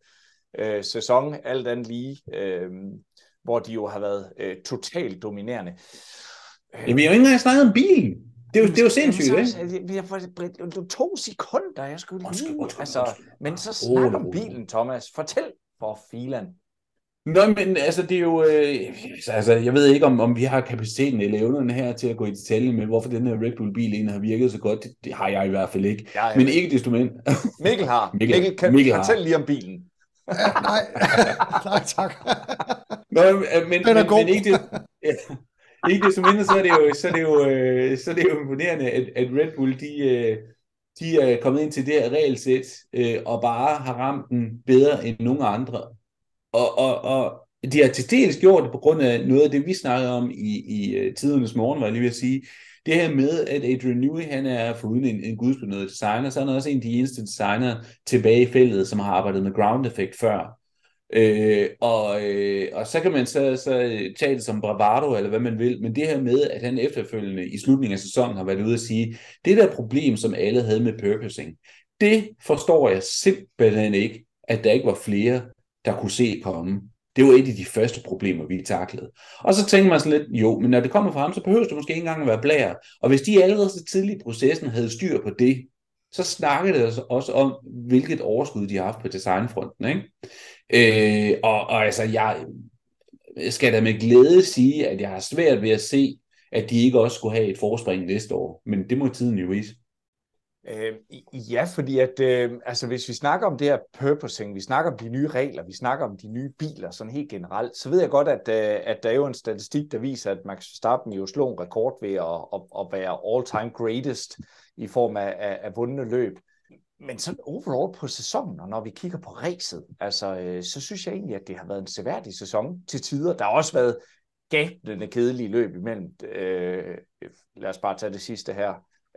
øh, sæson, alt andet lige, øh, hvor de jo har været øh, totalt dominerende. Jamen, vi har jo ikke engang snakket om bilen. Det er jo, det er jo sindssygt, ikke? så, altså, vi har fået du to sekunder, jeg skulle lige... undskyld, Altså, undskyld. men så Rolig, snak om bilen, Thomas. Fortæl for filan. Nå, men altså, det er jo... Øh, altså, jeg ved ikke, om, om vi har kapaciteten eller evnerne her til at gå i detaljen med, hvorfor den her Red Bull-bil egentlig har virket så godt. Det, det har jeg i hvert fald ikke. Ja, ja, Men ikke desto mindre. Mikkel har. Mikkel- Mikkel, kan Mikkel har. fortæl lige om bilen. Ja, nej, [LAUGHS] nej tak. Nå, men, Den er men, god. men ikke, det, [LAUGHS] ja, ikke desto mindre, så er det jo, så er det jo, øh, så er det jo imponerende, at, at Red Bull, de, øh, de er kommet ind til det her regelsæt, øh, og bare har ramt den bedre end nogen andre. Og, og, og de har til dels gjort det på grund af noget af det, vi snakkede om i, i øh, tidernes morgen, var jeg lige ved at sige. Det her med, at Adrian Newey, han er foruden en, en gudsbenødet designer, så er han også en af de eneste designer tilbage i feltet, som har arbejdet med ground effect før. Øh, og, øh, og så kan man så, så tage det som bravado, eller hvad man vil, men det her med, at han efterfølgende i slutningen af sæsonen har været ude at sige, det der problem, som alle havde med purposing, det forstår jeg simpelthen ikke, at der ikke var flere, der kunne se komme. Det var et af de første problemer, vi taklede. Og så tænker man sådan lidt, jo, men når det kommer fra ham, så behøver det måske ikke engang at være blære. Og hvis de allerede så tidligt i processen havde styr på det, så snakker det altså også om, hvilket overskud de har haft på designfronten. Ikke? Øh, og, og altså, jeg skal da med glæde sige, at jeg har svært ved at se, at de ikke også skulle have et forspring næste år. Men det må tiden jo vise. Øh, ja, fordi at, øh, altså, hvis vi snakker om det her purposing, vi snakker om de nye regler, vi snakker om de nye biler sådan helt generelt, så ved jeg godt, at, øh, at der er jo en statistik, der viser, at Max Verstappen jo slog en rekord ved at, at, at være all-time greatest i form af, af, af vundne løb. Men sådan overall på sæsonen, og når vi kigger på ræset, altså, øh, så synes jeg egentlig, at det har været en seværdig sæson til tider. Der har også været gabende kedelige løb imellem. Øh, lad os bare tage det sidste her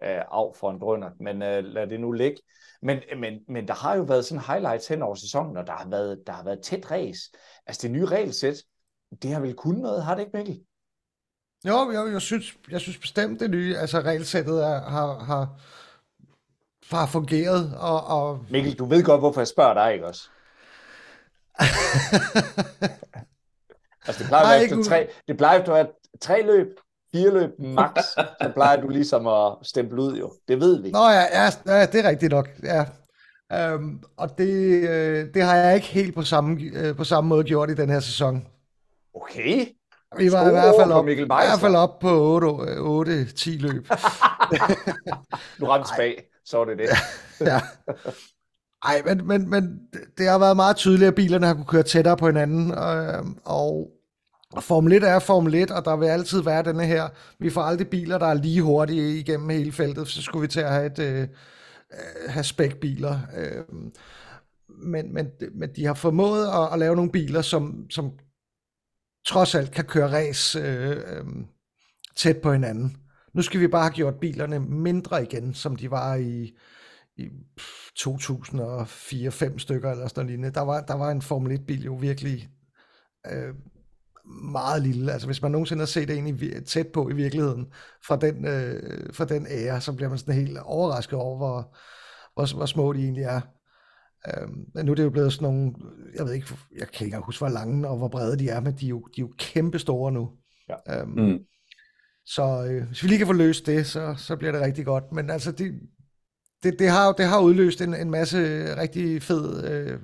øh, af for en brønder, men øh, lad det nu ligge. Men, men, men der har jo været sådan highlights hen over sæsonen, og der har været, der har været tæt race. Altså det nye regelsæt, det har vel kun noget, har det ikke Mikkel? Jo, jo, jeg synes, jeg synes bestemt det nye, altså regelsættet er, har, har, har fungeret, og, og Mikkel, du ved godt, hvorfor jeg spørger dig, ikke også? [LAUGHS] altså det plejer, Nej, ikke tre, det plejer efter at være tre løb, fire løb max, [LAUGHS] så plejer du ligesom at stemple ud jo. Det ved vi. Nå ja, ja, ja det er rigtigt nok, ja. Øhm, og det, øh, det har jeg ikke helt på samme, øh, på samme måde gjort i den her sæson. Okay. Vi var i hvert fald op, i hvert fald op på 8-10 løb. Du ramte bag, så var det det. [LAUGHS] ja. Ej, men, men, men det har været meget tydeligt, at bilerne har kunne køre tættere på hinanden, øh, og Formel 1 er Formel 1, og der vil altid være denne her, vi får aldrig biler, der er lige hurtige igennem hele feltet, så skulle vi til at have et øh, øh, have spækbiler. Øh, men, men, men de har formået at, at lave nogle biler, som, som trods alt kan køre ræs øh, øh, tæt på hinanden. Nu skal vi bare have gjort bilerne mindre igen, som de var i, i 2004-5 stykker eller sådan noget lignende. Der var, der var en Formel 1-bil jo virkelig øh, meget lille. Altså hvis man nogensinde har set en i, tæt på i virkeligheden fra den, øh, fra den ære, så bliver man sådan helt overrasket over, hvor, hvor, hvor små de egentlig er. Øhm, nu er det jo blevet sådan nogle, jeg ved ikke, jeg kan ikke huske, hvor lange og hvor brede de er, men de er jo, de er jo kæmpe store nu. Ja. Øhm, Mm. så øh, hvis vi lige kan få løst det, så, så bliver det rigtig godt. Men altså, det, det, det, har, jo- det har udløst en, en masse rigtig fed, øh,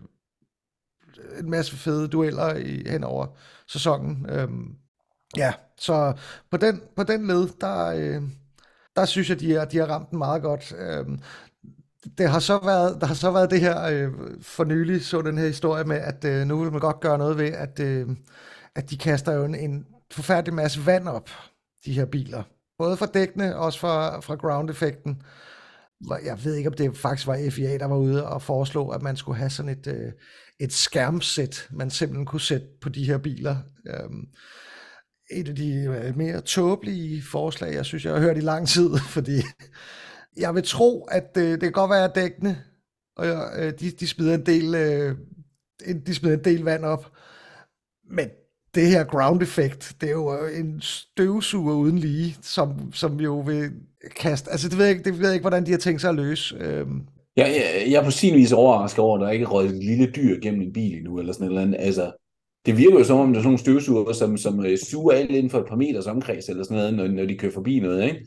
en masse fede dueller i, hen over sæsonen. Øhm, ja, så på den, på den led, der, øh, der synes jeg, de har, de har ramt den meget godt. Øhm, det har så været, der har så været det her øh, for nylig, så den her historie med, at øh, nu vil man godt gøre noget ved, at, øh, at de kaster jo en, en forfærdelig masse vand op, de her biler. Både fra dækkene, også fra, fra ground-effekten. Jeg ved ikke, om det faktisk var FIA, der var ude og foreslå, at man skulle have sådan et, øh, et skærmsæt, man simpelthen kunne sætte på de her biler. Øh, et af de øh, mere tåbelige forslag, jeg synes, jeg har hørt i lang tid, [LAUGHS] fordi jeg vil tro, at øh, det kan godt være dækkende, og øh, de, de smider en del øh, de smider en del vand op, men det her ground effect, det er jo øh, en støvsuger uden lige, som, som jo vil kaste, altså det ved jeg ikke, det ved jeg ikke, hvordan de har tænkt sig at løse. Øhm. Jeg, jeg, jeg er på sin vis overrasket over, at der ikke er røget et lille dyr gennem en bil endnu, eller sådan et eller andet. Altså, det virker jo som om, der er sådan nogle støvsuger, som, som øh, suger alt inden for et par meters omkreds, eller sådan noget, når, når de kører forbi noget, ikke?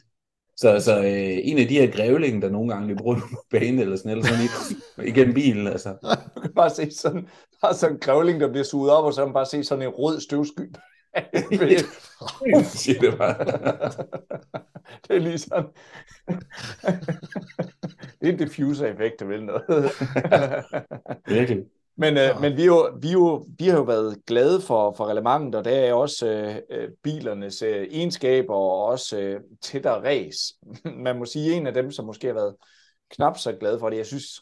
Så, så øh, en af de her grævlinge, der nogle gange løber rundt på banen, eller sådan, eller sådan [LAUGHS] igennem bilen, altså. Du [LAUGHS] kan bare se sådan, der er sådan en grævling, der bliver suget op, og så kan man bare se sådan en rød støvsky. [LAUGHS] Siger det bare. det er lige sådan. det er en diffuser-effekt, det vil noget. Virkelig. Men, øh, men vi, jo, vi, jo, vi har jo været glade for, for relevantet, og der er også øh, øh, bilernes øh, egenskaber og også øh, tættere ræs. [LAUGHS] Man må sige, en af dem, som måske har været knap så glad for det, jeg synes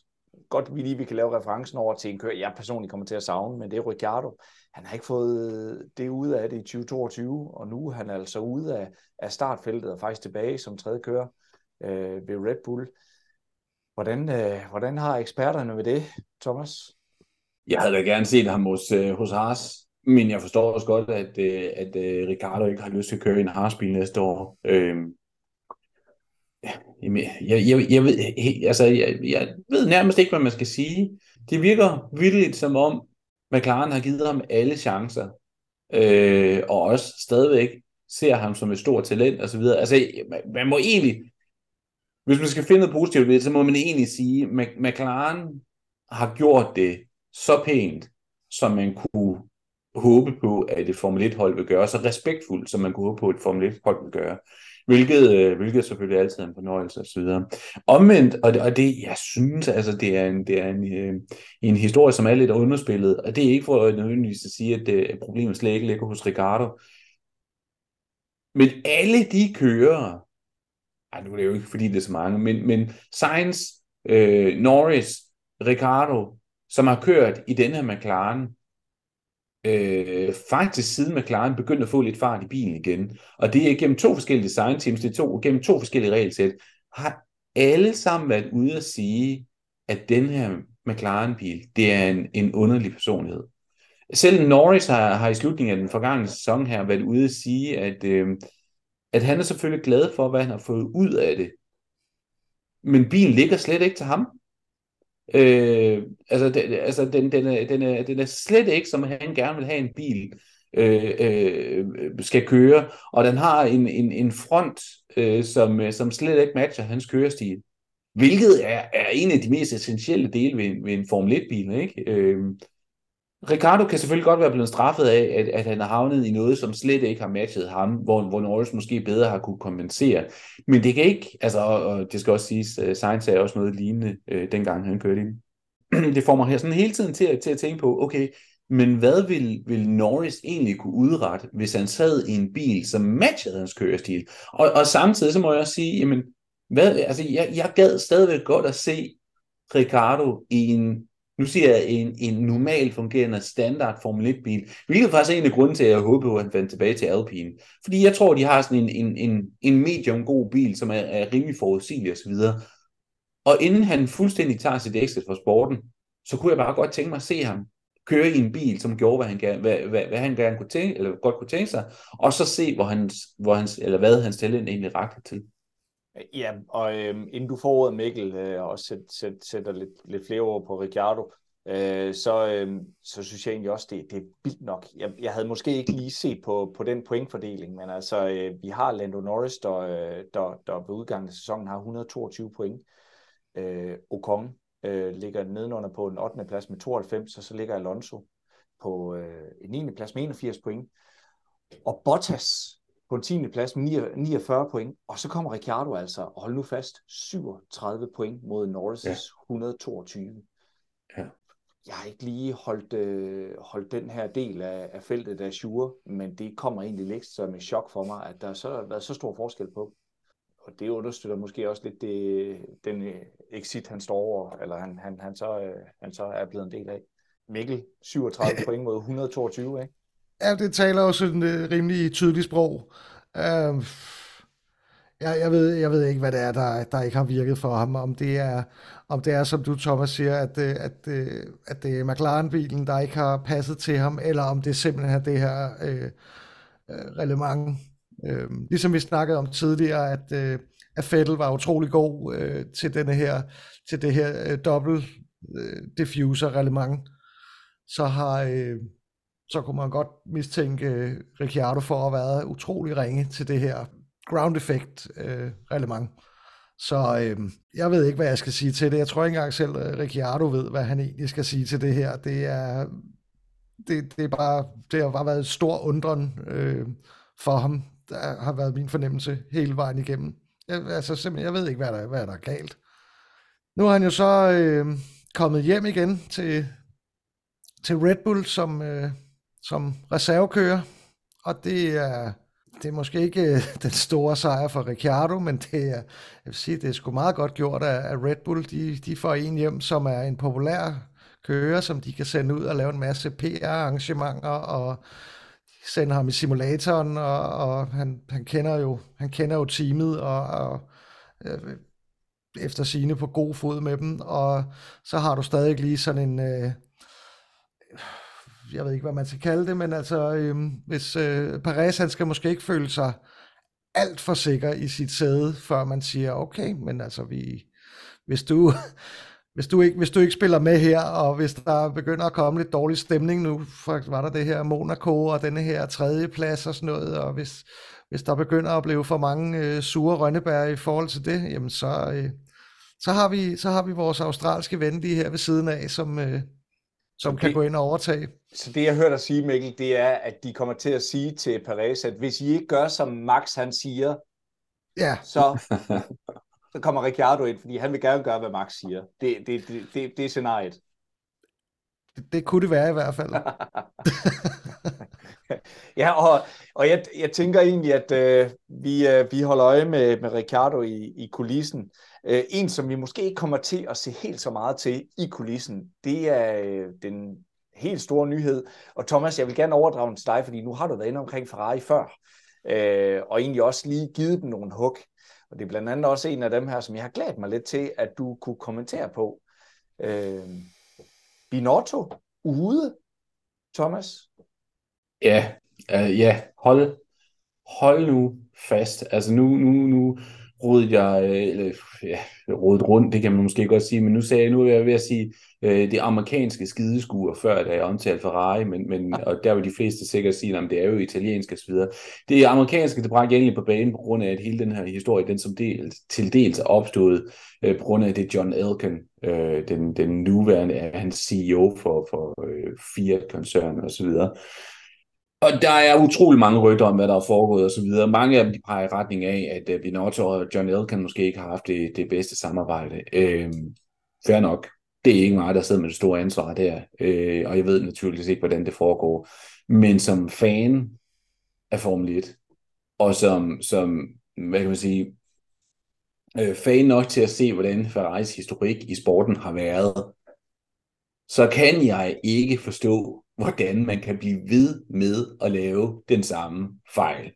godt, vi lige vi kan lave referencen over til en kører, jeg personligt kommer til at savne, men det er Ricciardo. Han har ikke fået det ud af det i 2022, og nu er han altså ude af, af startfeltet og faktisk tilbage som tredje kører øh, ved Red Bull. Hvordan, øh, hvordan har eksperterne ved det, Thomas? Jeg havde da gerne set ham hos, øh, hos Haas, men jeg forstår også godt, at, øh, at øh, Ricardo ikke har lyst til at køre i en Haas-bil næste år. Øh, jeg, jeg, jeg, ved, altså, jeg, jeg ved nærmest ikke, hvad man skal sige. Det virker vildt som om, McLaren har givet ham alle chancer, øh, og også stadigvæk ser ham som et stort talent osv. Altså, man, man må egentlig, hvis man skal finde noget positivt ved det, så må man egentlig sige, at McLaren har gjort det så pænt, som man kunne håbe på, at et Formel 1-hold vil gøre, så respektfuldt, som man kunne håbe på, at et Formel 1-hold vil gøre. Hvilket, øh, hvilket selvfølgelig altid er en fornøjelse osv. Omvendt, og det, og det, jeg synes, altså, det er en, det er en, øh, en historie, som er lidt underspillet, og det er ikke for nødvendigvis at sige, at, det, at problemet slet ikke ligger hos Ricardo. Men alle de kører, ej, nu er det jo ikke, fordi det er så mange, men, men Sainz, øh, Norris, Ricardo, som har kørt i den her McLaren, øh, faktisk siden McLaren begyndte at få lidt fart i bilen igen, og det er gennem to forskellige design teams, det er to, gennem to forskellige regelsæt, har alle sammen været ude at sige, at den her McLaren-bil, det er en, en underlig personlighed. Selv Norris har, har i slutningen af den forgangne sæson her været ude at sige, at, øh, at han er selvfølgelig glad for, hvad han har fået ud af det. Men bilen ligger slet ikke til ham. Øh, altså, den, altså den, den, er, den, er, den er slet ikke, som han gerne vil have en bil øh, øh, skal køre, og den har en, en, en front, øh, som, øh, som slet ikke matcher hans kørestil. Hvilket er, er en af de mest essentielle dele ved, ved en Formel 1-bil. Ikke? Øh, Ricardo kan selvfølgelig godt være blevet straffet af, at, at han har havnet i noget, som slet ikke har matchet ham, hvor, hvor Norris måske bedre har kunne kompensere. Men det kan ikke, altså, og, og det skal også siges, uh, Sainz er også noget lignende, uh, dengang han kørte ind. [CLEARS THROAT] det får mig her sådan hele tiden til, til at tænke på, okay, men hvad vil, vil Norris egentlig kunne udrette, hvis han sad i en bil, som matchede hans kørestil? Og, og samtidig så må jeg også sige, jamen, hvad, altså, jeg, jeg gad stadigvæk godt at se Ricardo i en nu siger jeg en, en normal fungerende standard Formel 1 bil, hvilket faktisk er en af grunden til, at jeg håber at han vender tilbage til Alpine. Fordi jeg tror, de har sådan en, en, en, en medium god bil, som er, er rimelig forudsigelig osv. Og inden han fuldstændig tager sit exit fra sporten, så kunne jeg bare godt tænke mig at se ham køre i en bil, som gjorde, hvad han gerne, hvad, hvad, hvad han gerne kunne tænke, eller godt kunne tænke sig, og så se, hvor hans, hvor hans, eller hvad hans talent egentlig rakte til. Ja, og øh, inden du får ordet, Mikkel, øh, og sæt, sæt, sætter lidt, lidt flere ord på Ricciardo, øh, så, øh, så synes jeg egentlig også, det, det er vildt nok. Jeg, jeg havde måske ikke lige set på, på den pointfordeling, men altså, øh, vi har Lando Norris, der, øh, der, der ved udgangen af sæsonen har 122 point. Øh, Ocon øh, ligger nedenunder på en 8. plads med 92, og så ligger Alonso på øh, en 9. plads med 81 point. Og Bottas på en 10. plads med 49 point, og så kommer Ricciardo altså, og hold nu fast, 37 point mod Norris' ja. 122. Ja. Jeg har ikke lige holdt, øh, holdt den her del af, af feltet af sure, men det kommer egentlig lidt som et chok for mig, at der så har været så stor forskel på. Og det understøtter måske også lidt det, den øh, exit, han står over, eller han, han, han, så, øh, han så er blevet en del af. Mikkel, 37 [LAUGHS] point mod 122, ikke? Ja, det taler jo sådan et rimelig tydeligt sprog. Uh, jeg, jeg, ved, jeg ved ikke, hvad det er, der, der ikke har virket for ham. Om det er, om det er som du, Thomas, siger, at, øh, at, at, at det er McLaren-bilen, der ikke har passet til ham, eller om det simpelthen er det her øh, relevant. Øh, øhm, ligesom vi snakkede om tidligere, at, øh, at Fettel var utrolig god øh, til, denne her, til det her øh, dobbelt øh, diffuser relevant, så har... Øh, så kunne man godt mistænke øh, Ricciardo for at være utrolig ringe til det her ground effect øh, relevant. Så øh, jeg ved ikke, hvad jeg skal sige til det. Jeg tror ikke engang selv, at Ricciardo ved, hvad han egentlig skal sige til det her. Det er, det, det er bare, det har bare været stor undren øh, for ham. Der har været min fornemmelse hele vejen igennem. Jeg, altså simpelthen, jeg ved ikke, hvad der, hvad der er galt. Nu er han jo så øh, kommet hjem igen til, til Red Bull som, øh, som reservekører, og det er, det er måske ikke øh, [LAUGHS] den store sejr for Ricciardo, men det er, jeg vil sige, det er sgu meget godt gjort af, Red Bull. De, de får en hjem, som er en populær kører, som de kan sende ud og lave en masse PR-arrangementer, og sende ham i simulatoren, og, og han, han, kender jo, han kender jo teamet, og, og øh, efter sine på god fod med dem, og så har du stadig lige sådan en, øh, jeg ved ikke, hvad man skal kalde det, men altså, øh, hvis øh, Perez, han skal måske ikke føle sig alt for sikker i sit sæde, før man siger, okay, men altså, vi, hvis du, [LAUGHS] hvis du, ikke, hvis du ikke spiller med her, og hvis der begynder at komme lidt dårlig stemning nu, for var der det her Monaco og denne her tredje plads og sådan noget, og hvis, hvis der begynder at blive for mange øh, sure rønnebær i forhold til det, jamen så, øh, så, har vi, så har vi vores australske ven lige her ved siden af, som, øh, som kan gå ind og overtage. Så det, jeg hørte dig sige, Mikkel, det er, at de kommer til at sige til Perez, at hvis I ikke gør, som Max han siger, ja. så, [LAUGHS] så kommer Ricciardo ind, fordi han vil gerne gøre, hvad Max siger. Det, det, det, det, det er scenariet. Det, det kunne det være i hvert fald. [LAUGHS] [LAUGHS] ja, og, og jeg, jeg tænker egentlig, at øh, vi, øh, vi holder øje med, med Ricciardo i, i kulissen. Øh, en, som vi måske ikke kommer til at se helt så meget til i kulissen, det er øh, den helt store nyhed. Og Thomas, jeg vil gerne overdrage den til dig, fordi nu har du været inde omkring Ferrari før, øh, og egentlig også lige givet dem nogle hug. Og det er blandt andet også en af dem her, som jeg har glædet mig lidt til, at du kunne kommentere på. Øh, Binotto ude, Thomas? Ja, uh, ja, hold, hold nu fast. Altså nu, nu, nu rodet jeg, øh, eller, ja, rodet rundt, det kan man måske godt sige, men nu sagde jeg, nu er jeg ved at sige, øh, det amerikanske skideskuer, før da jeg omtalte Ferrari, men, men, og der vil de fleste sikkert sige, at det er jo italiensk og så videre. Det amerikanske, det bragte egentlig på banen på grund af, at hele den her historie, den som del, til dels er opstået øh, på grund af det John Elkan, øh, den, den nuværende, hans CEO for, for øh, Fiat-koncernen og så videre. Og der er utrolig mange rygter om, hvad der er foregået og så videre. Mange af dem de peger i retning af, at uh, Binotto og John Elkan måske ikke har haft det, det bedste samarbejde. Øh, fair nok. Det er ikke mig, der sidder med det store ansvar der. Øh, og jeg ved naturligvis ikke, hvordan det foregår. Men som fan af Formel 1, og som, som hvad kan man sige, øh, fan nok til at se, hvordan Ferraris historik i sporten har været, så kan jeg ikke forstå, hvordan man kan blive ved med at lave den samme fejl.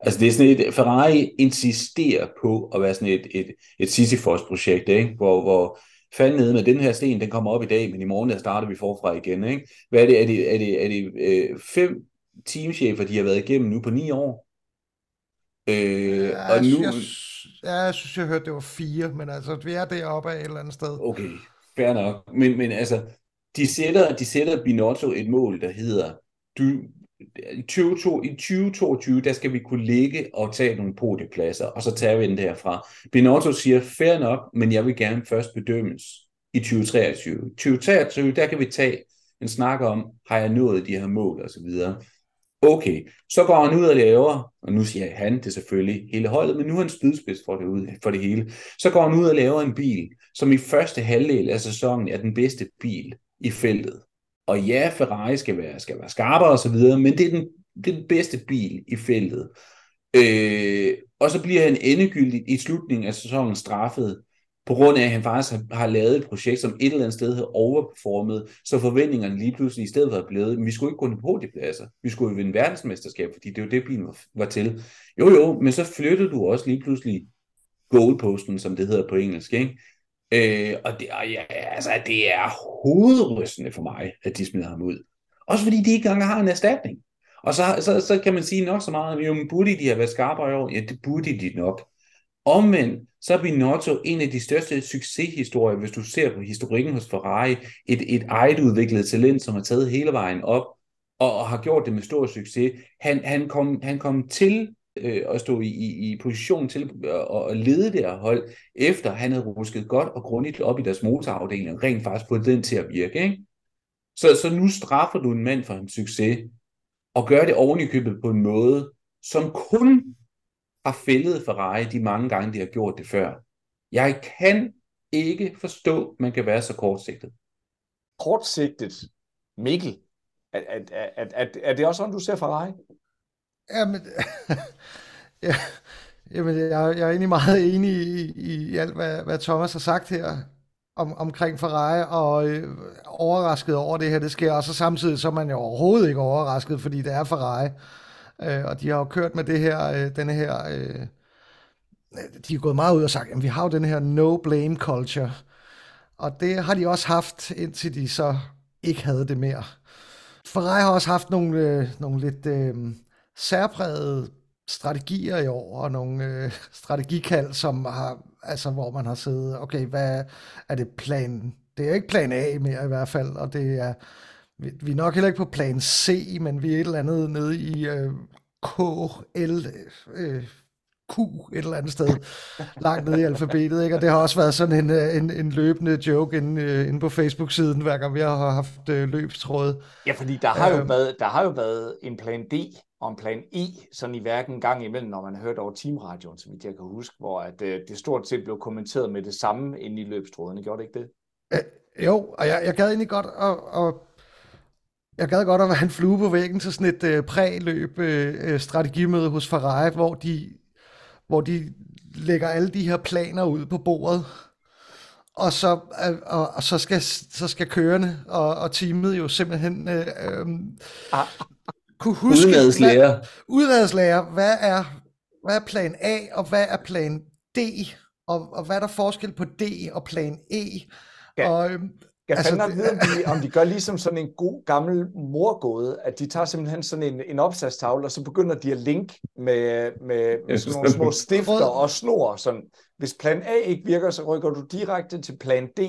Altså det er sådan et, Ferrari insisterer på at være sådan et, et, et Sisyphos-projekt, ikke? Hvor, hvor fanden nede med den her sten, den kommer op i dag, men i morgen der starter vi forfra igen. Ikke? Hvad er det? Er det, er det, er det øh, fem teamchefer, de har været igennem nu på ni år? Øh, ja, og nu... Jeg, ja, jeg synes, jeg hørte, det var fire, men altså, vi er deroppe af et eller andet sted. Okay, fair nok. Men, men altså, de sætter, de sætter Binotto et mål, der hedder, du, i 2022, der skal vi kunne ligge og tage nogle podiepladser, og så tager vi den derfra. Binotto siger, fair nok, men jeg vil gerne først bedømmes i 2023. 2023, der kan vi tage en snak om, har jeg nået de her mål og så videre. Okay, så går han ud og laver, og nu siger han det selvfølgelig hele holdet, men nu er han spydspids for det, ud, for det hele. Så går han ud og laver en bil, som i første halvdel af sæsonen er den bedste bil i feltet. Og ja, Ferrari skal være, skal være skarpere og så videre, men det er den, det er den bedste bil i feltet. Øh, og så bliver han endegyldigt i slutningen af sæsonen straffet på grund af, at han faktisk har, har lavet et projekt, som et eller andet sted havde overperformet, så forventningerne lige pludselig i stedet var blevet, men vi skulle ikke gå på de pladser, vi skulle jo vinde verdensmesterskab, fordi det var det, bilen var, var til. Jo jo, men så flyttede du også lige pludselig goalposten, som det hedder på engelsk, ikke? Øh, og det, og ja, altså, det er hovedrystende for mig, at de smider ham ud. Også fordi de ikke engang har en erstatning. Og så, så, så kan man sige nok så meget, jo, burde de have været skarpere i år? Ja, det burde de nok. Omvendt, så er Binotto en af de største succeshistorier, hvis du ser på historikken hos Ferrari. Et, et eget udviklet talent, som har taget hele vejen op, og, og har gjort det med stor succes. Han, han, kom, han kom til øh, at stå i, i, i position til at, at lede det her hold, efter han havde rusket godt og grundigt op i deres motorafdeling, rent faktisk fået den til at virke. Ikke? Så, så nu straffer du en mand for hans succes, og gør det oven i købet på en måde, som kun har fældet Ferrari de mange gange, de har gjort det før. Jeg kan ikke forstå, at man kan være så kortsigtet. Kortsigtet, Mikkel, er, er, er, er, er det også sådan, du ser Ferrari? Jamen, [LAUGHS] ja, jamen jeg, jeg er egentlig meget enig i, i, i alt, hvad, hvad Thomas har sagt her om, omkring Ferrari, og øh, overrasket over det her, det sker, og så samtidig så er man jo overhovedet ikke overrasket, fordi det er Ferrari, øh, og de har jo kørt med det her, øh, denne her, øh, de har gået meget ud og sagt, at vi har jo den her no blame culture, og det har de også haft, indtil de så ikke havde det mere. Ferrari har også haft nogle, øh, nogle lidt øh, særprægede strategier i år, og nogle øh, strategikald, som har, altså, hvor man har siddet, okay, hvad er det plan? Det er ikke plan A mere i hvert fald, og det er, vi, vi er nok heller ikke på plan C, men vi er et eller andet nede i øh, KL, øh, Q et eller andet sted, langt nede i alfabetet, ikke? og det har også været sådan en, øh, en, en løbende joke inde, øh, inde på Facebook-siden, hver gang vi har haft øh, løbstråd. Ja, fordi der har, jo øh, været, der har jo været en plan D og en plan E, sådan i hverken gang imellem, når man har hørt over teamradioen, som jeg kan huske, hvor at, øh, det stort set blev kommenteret med det samme inde i løbstrådene. Gjorde det ikke det? Øh, jo, og jeg, jeg gad egentlig godt at, at jeg gad godt at være en flue på væggen til sådan et øh, præløb øh, strategimøde hos Ferrari, hvor de hvor de lægger alle de her planer ud på bordet, og så, øh, og, og så, skal, så skal kørende og, og teamet jo simpelthen øh, øh, ah. Kunne huske... Udenadslærer. Udenadslærer. Hvad er, hvad er plan A, og hvad er plan D? Og, og hvad er der forskel på D og plan E? Ja. Og, øh, jeg altså, fandme vide, om de, om de gør ligesom sådan en god gammel morgåde, at de tager simpelthen sådan en, en opsatstavle, og så begynder de at linke med, med, med sådan nogle små stifter og snor. Sådan. Hvis plan A ikke virker, så rykker du direkte til plan D.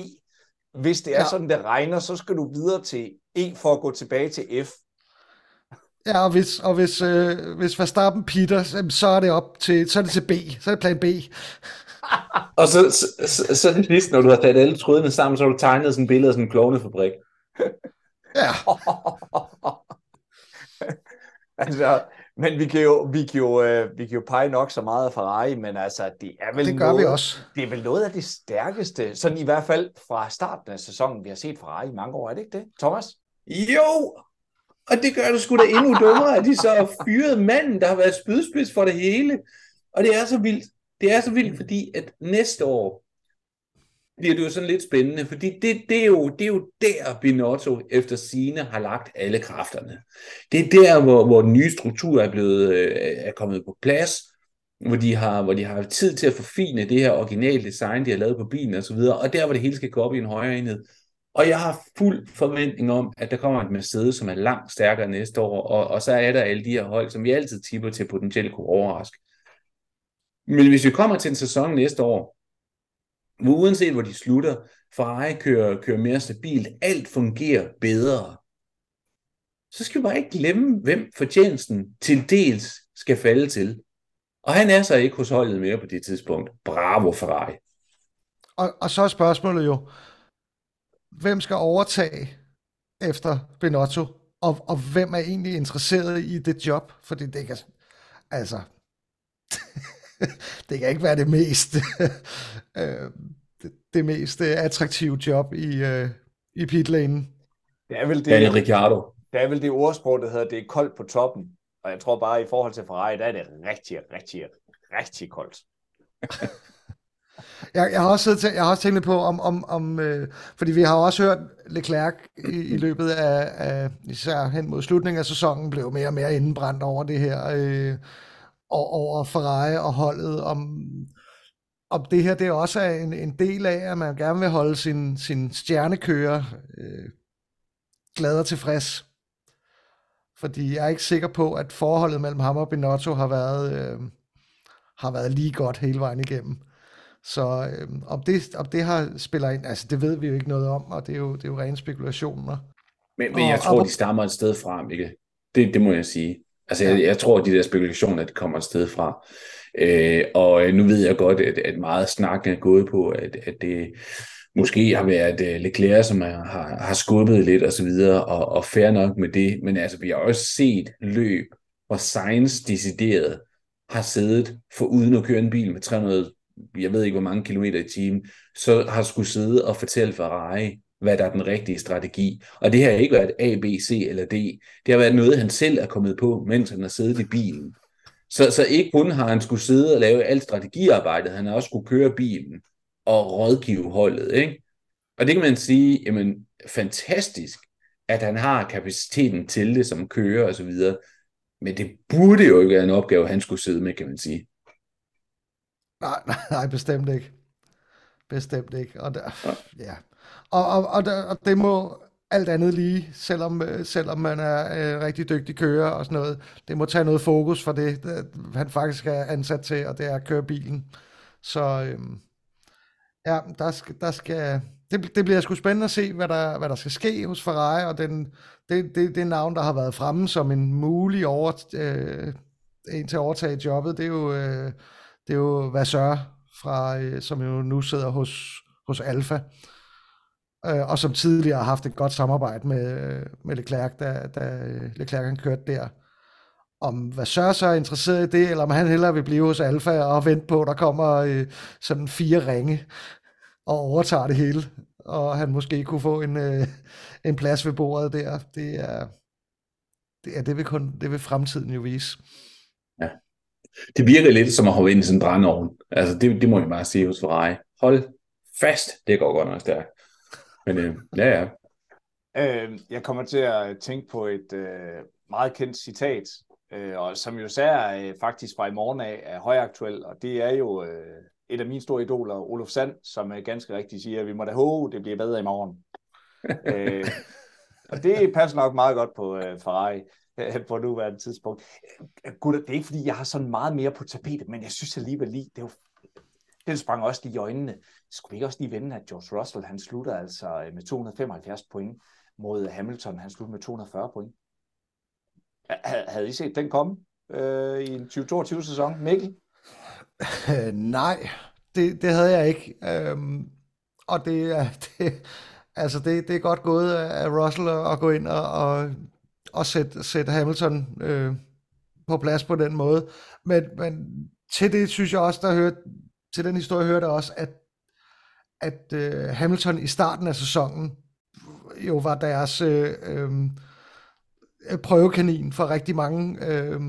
Hvis det er ja. sådan, det regner, så skal du videre til E for at gå tilbage til F. Ja, og hvis, og hvis, øh, hvis Verstappen Peter, så er det op til, så er det til B, så er det plan B. [LAUGHS] og så, så, så, så det sidst, når du har taget alle trådene sammen, så har du tegnet sådan et billede af sådan en klovnefabrik. [LAUGHS] ja. [LAUGHS] altså, men vi kan jo, vi kan jo, øh, vi kan jo pege nok så meget af Ferrari, men altså, det er vel det gør noget, vi også. Det er vel noget af det stærkeste, sådan i hvert fald fra starten af sæsonen, vi har set Ferrari i mange år, er det ikke det, Thomas? Jo, og det gør det sgu da endnu dummere, at de så har fyret manden, der har været spydspids for det hele. Og det er så vildt. Det er så vildt, fordi at næste år bliver det jo sådan lidt spændende, fordi det, det, er, jo, det er jo der, Binotto efter sine har lagt alle kræfterne. Det er der, hvor, hvor den nye struktur er blevet øh, er kommet på plads, hvor de, har, hvor de har tid til at forfine det her originale design, de har lavet på bilen osv., og, og der, hvor det hele skal gå op i en højere enhed. Og jeg har fuld forventning om, at der kommer et Mercedes, som er langt stærkere næste år, og, og så er der alle de her hold, som vi altid tipper til potentielt kunne overraske. Men hvis vi kommer til en sæson næste år, hvor uanset hvor de slutter, Ferrari kører, kører mere stabilt, alt fungerer bedre, så skal vi bare ikke glemme, hvem fortjenesten til dels skal falde til. Og han er så ikke hos holdet mere på det tidspunkt. Bravo Ferrari. Og, og så er spørgsmålet jo, hvem skal overtage efter Benotto, og, og hvem er egentlig interesseret i det job? Fordi det kan, altså, [LAUGHS] det kan ikke være det mest, [LAUGHS] øh, det, det mest attraktive job i, uh, i pitlane. Det er vel det, Daniel Ricciardo. Det er vel det ordsprog, der hedder, det er koldt på toppen. Og jeg tror bare, i forhold til Ferrari, der er det rigtig, rigtig, rigtig koldt. [LAUGHS] Jeg, jeg, har også siddet, jeg har også tænkt lidt på, om, om, om øh, fordi vi har også hørt Leclerc i, i løbet af, af, især hen mod slutningen af sæsonen, blev mere og mere indenbrændt over det her, øh, over Ferrari og holdet, om, om det her det også er en, en del af, at man gerne vil holde sin, sin stjernekører øh, glad og tilfreds. Fordi jeg er ikke sikker på, at forholdet mellem ham og Binotto har været, øh, har været lige godt hele vejen igennem. Så øh, om, det, om det har spiller ind, altså det ved vi jo ikke noget om, og det er jo, det er jo rene spekulationer. Men, men jeg og, tror, og, de stammer et sted fra, Mikkel. Det, det må jeg sige. Altså, ja. jeg, jeg tror, at de der spekulationer, de kommer et sted fra. Øh, og nu ved jeg godt, at, at meget snak er gået på, at, at det måske har været uh, Leclerc, som er, har, har skubbet lidt og så videre, og, og fair nok med det, men altså, vi har også set løb, hvor Sainz decideret har siddet for uden at køre en bil med 300, jeg ved ikke hvor mange kilometer i timen, så har skulle sidde og fortælle Ferrari, hvad der er den rigtige strategi. Og det har ikke været A, B, C eller D. Det har været noget, han selv er kommet på, mens han har siddet i bilen. Så, så ikke kun har han skulle sidde og lave alt strategiarbejdet, han har også skulle køre bilen og rådgive holdet. Ikke? Og det kan man sige, jamen fantastisk, at han har kapaciteten til det som kører og så videre. Men det burde jo ikke være en opgave, han skulle sidde med, kan man sige. Nej, [LAUGHS] nej, nej bestemt ikke. Bestemt ikke. Og, der, ja. ja. Og, og, og, der, og det må alt andet lige, selvom, øh, selvom man er øh, rigtig dygtig kører og sådan noget. Det må tage noget fokus for det, det han faktisk er ansat til, og det er at køre bilen. Så øhm, ja, der skal, der skal, det, det bliver sgu spændende at se, hvad der, hvad der skal ske hos Ferrari, og den, det, det, det navn, der har været fremme som en mulig over, øh, en til at overtage jobbet, det er jo, øh, det er jo Vassør, fra, øh, som jo nu sidder hos, hos Alfa øh, og som tidligere har haft et godt samarbejde med, øh, med Leclerc, da, da øh, Leclerc han kørte der. Om hvad så er interesseret i det, eller om han hellere vil blive hos Alfa og vente på, at der kommer øh, sådan fire ringe og overtager det hele, og han måske kunne få en, øh, en plads ved bordet der. Det er, det, er, det, vil kun, det vil fremtiden jo vise. Det virker lidt som at hoppe ind i sådan en brændeovn. Altså, det, det må jeg bare sige hos Ferrari. Hold fast, det går godt nok stærkt. Men øh, ja, ja. Øh, jeg kommer til at tænke på et øh, meget kendt citat, øh, og som jo er øh, faktisk fra i morgen af er højaktuel, og det er jo øh, et af mine store idoler, Olof Sand, som øh, ganske rigtigt siger, at vi må da håbe, det bliver bedre i morgen. [LAUGHS] øh, og det passer nok meget godt på øh, Ferrari [LAUGHS] på nuværende tidspunkt. Øh, Gud, det er ikke, fordi jeg har sådan meget mere på tapetet, men jeg synes alligevel lige, det var jo den sprang også lige i øjnene. Skulle vi ikke også lige vende, at George Russell, han slutter altså øh, med 275 point mod Hamilton, han slutter med 240 point. Havde I set den komme øh, i en 2022-sæson, Mikkel? Øh, nej, det, det havde jeg ikke. Øhm, og det er, [LAUGHS] det, altså det, det er godt gået af Russell at gå ind og, og, og sætte, sætte Hamilton øh, på plads på den måde. Men, men til det synes jeg også, der hørte til den historie hørte jeg også, at, at øh, Hamilton i starten af sæsonen jo var deres øh, øh, prøvekanin for rigtig mange øh,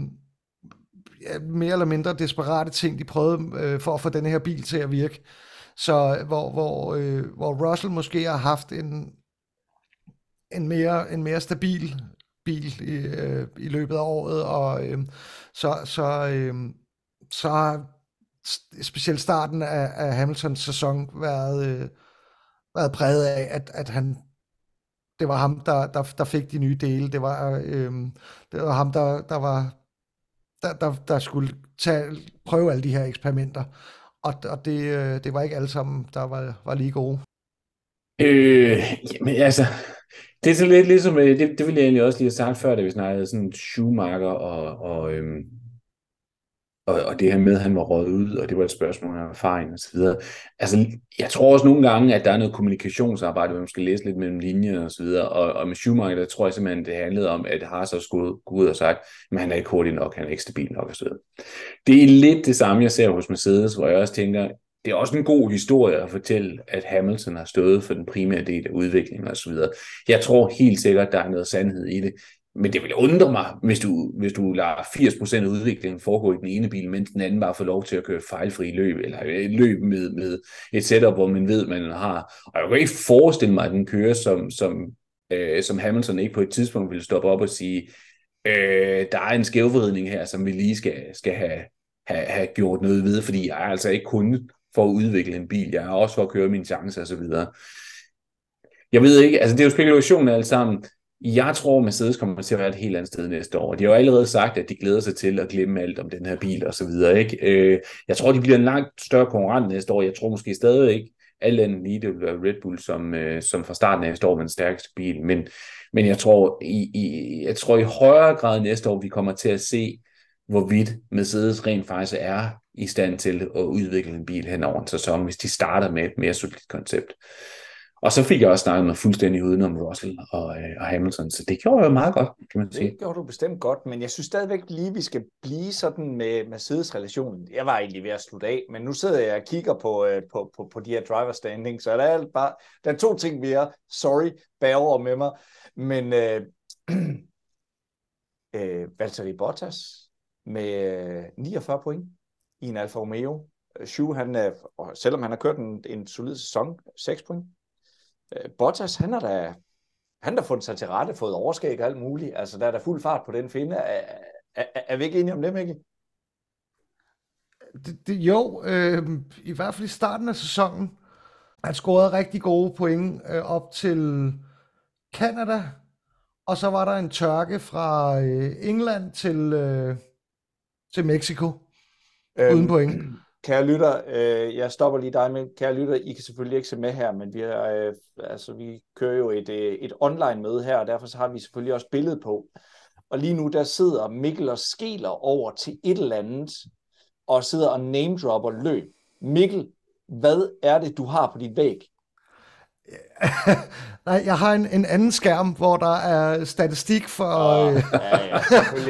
ja, mere eller mindre desperate ting, de prøvede øh, for at få den her bil til at virke. Så øh, hvor, hvor, øh, hvor Russell måske har haft en, en, mere, en mere stabil bil i, øh, i løbet af året, og øh, så, så, øh, så har specielt starten af, af Hamiltons sæson været, øh, været præget af, at, at han det var ham, der, der, der fik de nye dele. Det var, øh, det var ham, der, der var der, der, der skulle tage, prøve alle de her eksperimenter. Og, og det, øh, det var ikke alle sammen, der var, var lige gode. Øh, jamen altså, det er så lidt ligesom, øh, det, det ville jeg egentlig også lige have sagt før, da vi snakkede sådan Schumacher og, og øhm, og, og det her med, at han var råd ud, og det var et spørgsmål om erfaring og så videre. Altså, jeg tror også nogle gange, at der er noget kommunikationsarbejde, hvor man skal læse lidt mellem linjer og så videre, og, og med Schumacher, der tror jeg simpelthen, det handlede om, at har så skulle gå ud og sagt, men han er ikke hurtig nok, han er ikke stabil nok og så videre. Det er lidt det samme, jeg ser hos Mercedes, hvor jeg også tænker, det er også en god historie at fortælle, at Hamilton har stået for den primære del af udviklingen og så videre. Jeg tror helt sikkert, der er noget sandhed i det. men det vil undre mig, hvis du, hvis du lader 80% af udviklingen foregå i den ene bil, mens den anden bare får lov til at køre fejlfri løb, eller et løb med, med et setup, hvor man ved, man har. Og jeg kan ikke forestille mig, at den kører, som, som, øh, som Hamilton ikke på et tidspunkt ville stoppe op og sige, øh, der er en skævvridning her, som vi lige skal, skal have, have, have gjort noget ved, fordi jeg er altså ikke kun for at udvikle en bil, jeg er også for at køre mine chancer osv. Jeg ved ikke, altså det er jo spekulation alt sammen. Jeg tror, Mercedes kommer til at være et helt andet sted næste år. De har jo allerede sagt, at de glæder sig til at glemme alt om den her bil og så videre. Ikke? Øh, jeg tror, de bliver en langt større konkurrent næste år. Jeg tror måske stadig ikke, alt andet lige, det vil være Red Bull, som, øh, som fra starten af står med den stærkeste bil. Men, men jeg, tror, i, i, jeg tror i højere grad næste år, vi kommer til at se, hvorvidt Mercedes rent faktisk er i stand til at udvikle en bil hen over en sæson, hvis de starter med et mere solidt koncept. Og så fik jeg også snakket mig fuldstændig uden om Russell og, øh, og Hamilton, så det gjorde jeg meget godt, kan man sige. Det gjorde du bestemt godt, men jeg synes stadigvæk lige, vi skal blive sådan med Mercedes-relationen. Jeg var egentlig ved at slutte af, men nu sidder jeg og kigger på, øh, på, på, på de her driver standing, så der er bare, der er to ting, vi er, sorry, bag over med mig, men øh, [CLEARS THROAT] øh, Valtteri Bottas med 49 øh, point i en Alfa Romeo. Øh, Shu, han, er, selvom han har kørt en, en solid sæson, 6 point. Øh, Bottas, han har da han har fundet sig til rette, fået overskæg og alt muligt. Altså, der er der fuld fart på den finde. Er, er, er vi ikke enige om det, Mikkel? Det, det, jo, øh, i hvert fald i starten af sæsonen. Han scorede rigtig gode point øh, op til Canada, og så var der en tørke fra øh, England til, øh, til Mexico, øhm, uden point. Kære lytter, øh, jeg stopper lige dig med, kære lytter, I kan selvfølgelig ikke se med her, men vi, er, øh, altså, vi kører jo et, øh, et online møde her, og derfor så har vi selvfølgelig også billede på. Og lige nu, der sidder Mikkel og skeler over til et eller andet, og sidder og name-dropper løb. Mikkel, hvad er det, du har på dit væg? [LAUGHS] Nej, jeg har en, en anden skærm, hvor der er statistik for, oh, øh, ja, ja,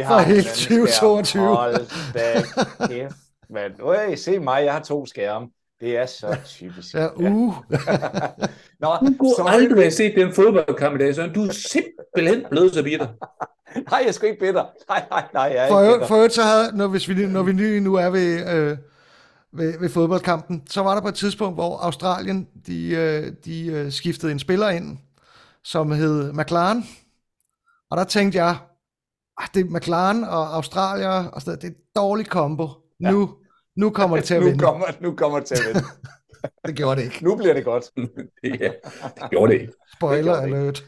[LAUGHS] for hele 2022. Hold da kæft. Men øh, se mig, jeg har to skærme. Det er så typisk. Ja, uh. [LAUGHS] Nå, du kunne aldrig have set den fodboldkamp i dag, så du er simpelthen blevet så bitter. [LAUGHS] nej, jeg skal ikke bitter. Nej, nej, nej, jeg er for, ikke bitter. For øvrigt så havde, når, hvis vi, når vi nu er ved, øh, ved, ved fodboldkampen, så var der på et tidspunkt, hvor Australien, de, øh, de øh, skiftede en spiller ind, som hed McLaren. Og der tænkte jeg, ah, det er McLaren og Australier, og så, det er et dårligt kombo. Ja. Nu, nu kommer det til at nu vinde. Kommer, nu kommer det til at vinde. [LAUGHS] det gjorde det ikke. Nu bliver det godt. [LAUGHS] ja, det gjorde det ikke. Spoiler det alert.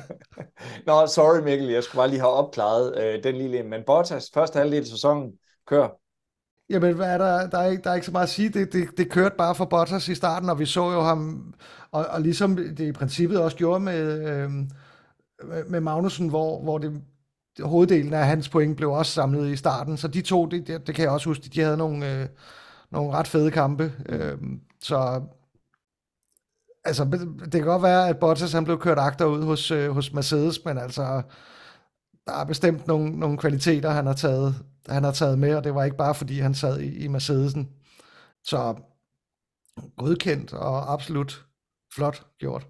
[LAUGHS] Nå, sorry Mikkel, jeg skulle bare lige have opklaret øh, den lille Men Bottas, første halvdel af sæsonen, kør. Jamen, hvad er der, der, er ikke, der er ikke så meget at sige. Det, det, det kørte bare for Bottas i starten, og vi så jo ham, og, og ligesom det i princippet også gjorde med, øh, med Magnussen, hvor, hvor det hoveddelen af hans point blev også samlet i starten, så de to, det, det, det kan jeg også huske, de havde nogle, øh, nogle ret fede kampe. Øh, så altså, det kan godt være, at Bottas han blev kørt agterud hos, øh, hos Mercedes, men altså, der er bestemt nogle, nogle kvaliteter, han har, taget, han har taget med, og det var ikke bare, fordi han sad i, i Mercedesen. Så godkendt og absolut flot gjort.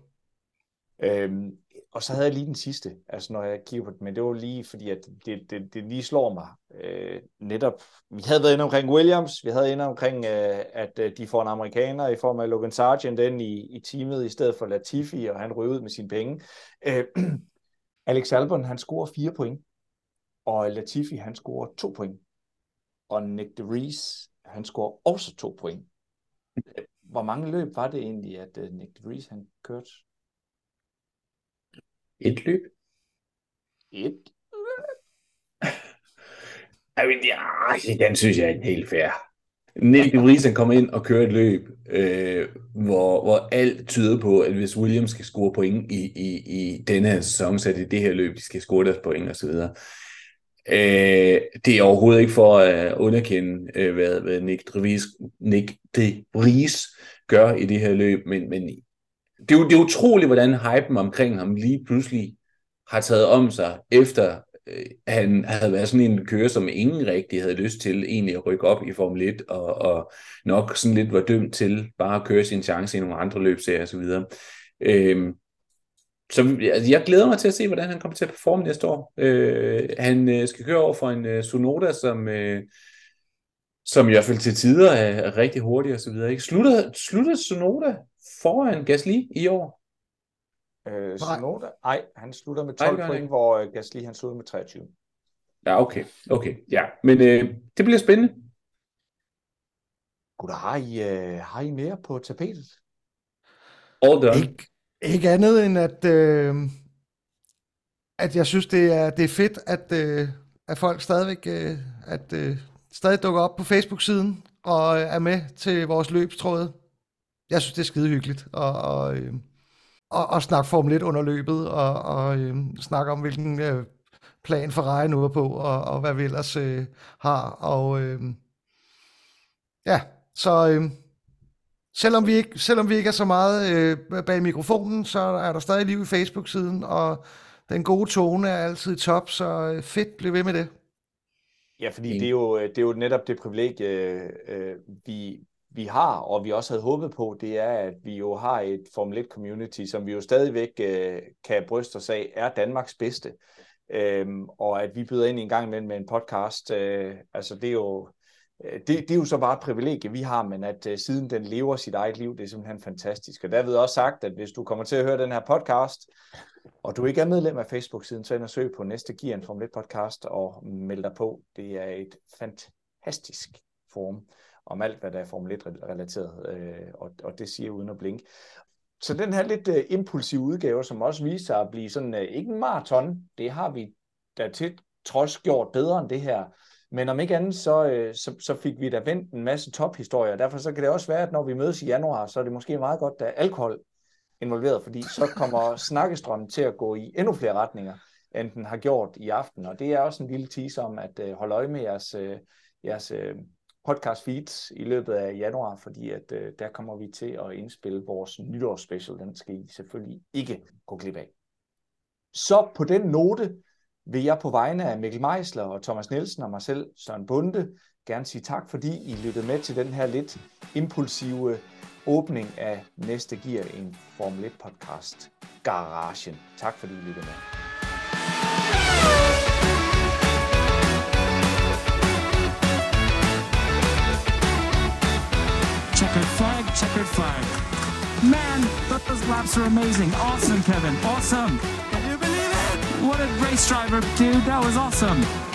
Øhm, og så havde jeg lige den sidste, altså når jeg kigger på det, men det var lige fordi, at det, det, det lige slår mig øh, netop. Vi havde været inde omkring Williams, vi havde inde omkring, øh, at øh, de får en amerikaner i form af Logan Sargent ind i, i teamet, i stedet for Latifi, og han ryger ud med sine penge. Øh, [CLEARS THROAT] Alex Albon, han scorer fire point, og Latifi, han scorer to point. Og Nick de Vries, han scorer også to point. Øh, hvor mange løb var det egentlig, at øh, Nick de Vries, han kørte? Et løb? Et [LAUGHS] ved, ja, den synes jeg er helt fair. Nick de Vries han kommer ind og kører et løb, øh, hvor, hvor alt tyder på, at hvis Williams skal score point i, i, i denne her sæson, så er det det her løb, de skal score deres point osv. Øh, det er overhovedet ikke for at underkende, øh, hvad, hvad Nick de Vries, Nick de Vries gør i det her løb, men, men det, er det er utroligt, hvordan hypen omkring ham lige pludselig har taget om sig, efter øh, han havde været sådan en kører, som ingen rigtig havde lyst til egentlig at rykke op i Formel 1, og, og nok sådan lidt var dømt til bare at køre sin chance i nogle andre løbserier osv. Øhm, så altså, jeg glæder mig til at se, hvordan han kommer til at performe næste år. Øh, han øh, skal køre over for en øh, Sonoda, som, øh, som i hvert fald til tider er, er rigtig hurtig og så videre. Ikke? Slutter, slutter Sonoda foran Gasly i år? Øh, Sonoda? Nej, han slutter med 12 Nej, point, hvor øh, Gasly han slutter med 23. Ja, okay. okay. Ja, men øh, det bliver spændende. Gud, har I, øh, har I mere på tapetet? All done. Ikke, ikke andet end, at, øh, at jeg synes, det er, det er fedt, at, øh, at folk stadigvæk øh, at, øh, stadig dukker op på Facebook-siden og er med til vores løbstråde. Jeg synes, det er skide hyggeligt at, og, øh, og, og snakke Formel 1 under løbet og, og øh, snakke om, hvilken øh, plan Ferrari nu er på og, og hvad vi ellers øh, har. Og øh, ja, så... Øh, Selvom vi ikke, selvom vi ikke er så meget øh, bag mikrofonen, så er der stadig liv i Facebook-siden, og den gode tone er altid top, så øh, fedt, bliv ved med det. Ja, fordi det er jo, det er jo netop det privilegie, øh, vi, vi har, og vi også havde håbet på, det er, at vi jo har et Formel 1-community, som vi jo stadigvæk øh, kan bryste os af, er Danmarks bedste. Øhm, og at vi byder ind en gang imellem med en podcast, øh, altså det er jo øh, det, det er jo så bare et privilegie, vi har, men at uh, siden den lever sit eget liv, det er simpelthen fantastisk. Og der ved også sagt, at hvis du kommer til at høre den her podcast, og du ikke er medlem af Facebook-siden, så ind og søg på næste Gear en Formel 1 podcast og meld dig på. Det er et fantastisk forum om alt, hvad der er Formel 1-relateret, øh, og, og det siger uden at blinke. Så den her lidt uh, impulsive udgave, som også viser sig at blive sådan, uh, ikke en maraton, det har vi da til trods gjort bedre end det her, men om ikke andet, så, øh, så, så fik vi da vendt en masse tophistorier. Derfor så kan det også være, at når vi mødes i januar, så er det måske meget godt, at der er alkohol involveret, fordi så kommer [LAUGHS] snakkestrømmen til at gå i endnu flere retninger, end den har gjort i aften. Og det er også en lille teaser om at øh, holde øje med jeres, øh, jeres øh, podcast feeds i løbet af januar, fordi at øh, der kommer vi til at indspille vores nytårsspecial. Den skal I selvfølgelig ikke gå glip af. Så på den note, vil jeg på vegne af Mikkel Meisler og Thomas Nielsen og mig selv, Søren Bunde, gerne sige tak, fordi I lyttede med til den her lidt impulsive åbning af næste gear i en Formel 1 podcast, Garagen. Tak fordi I lyttede med. Checkered. Man, those laps are amazing. Awesome, Kevin. Awesome. Can you believe it? What a race driver, dude. That was awesome.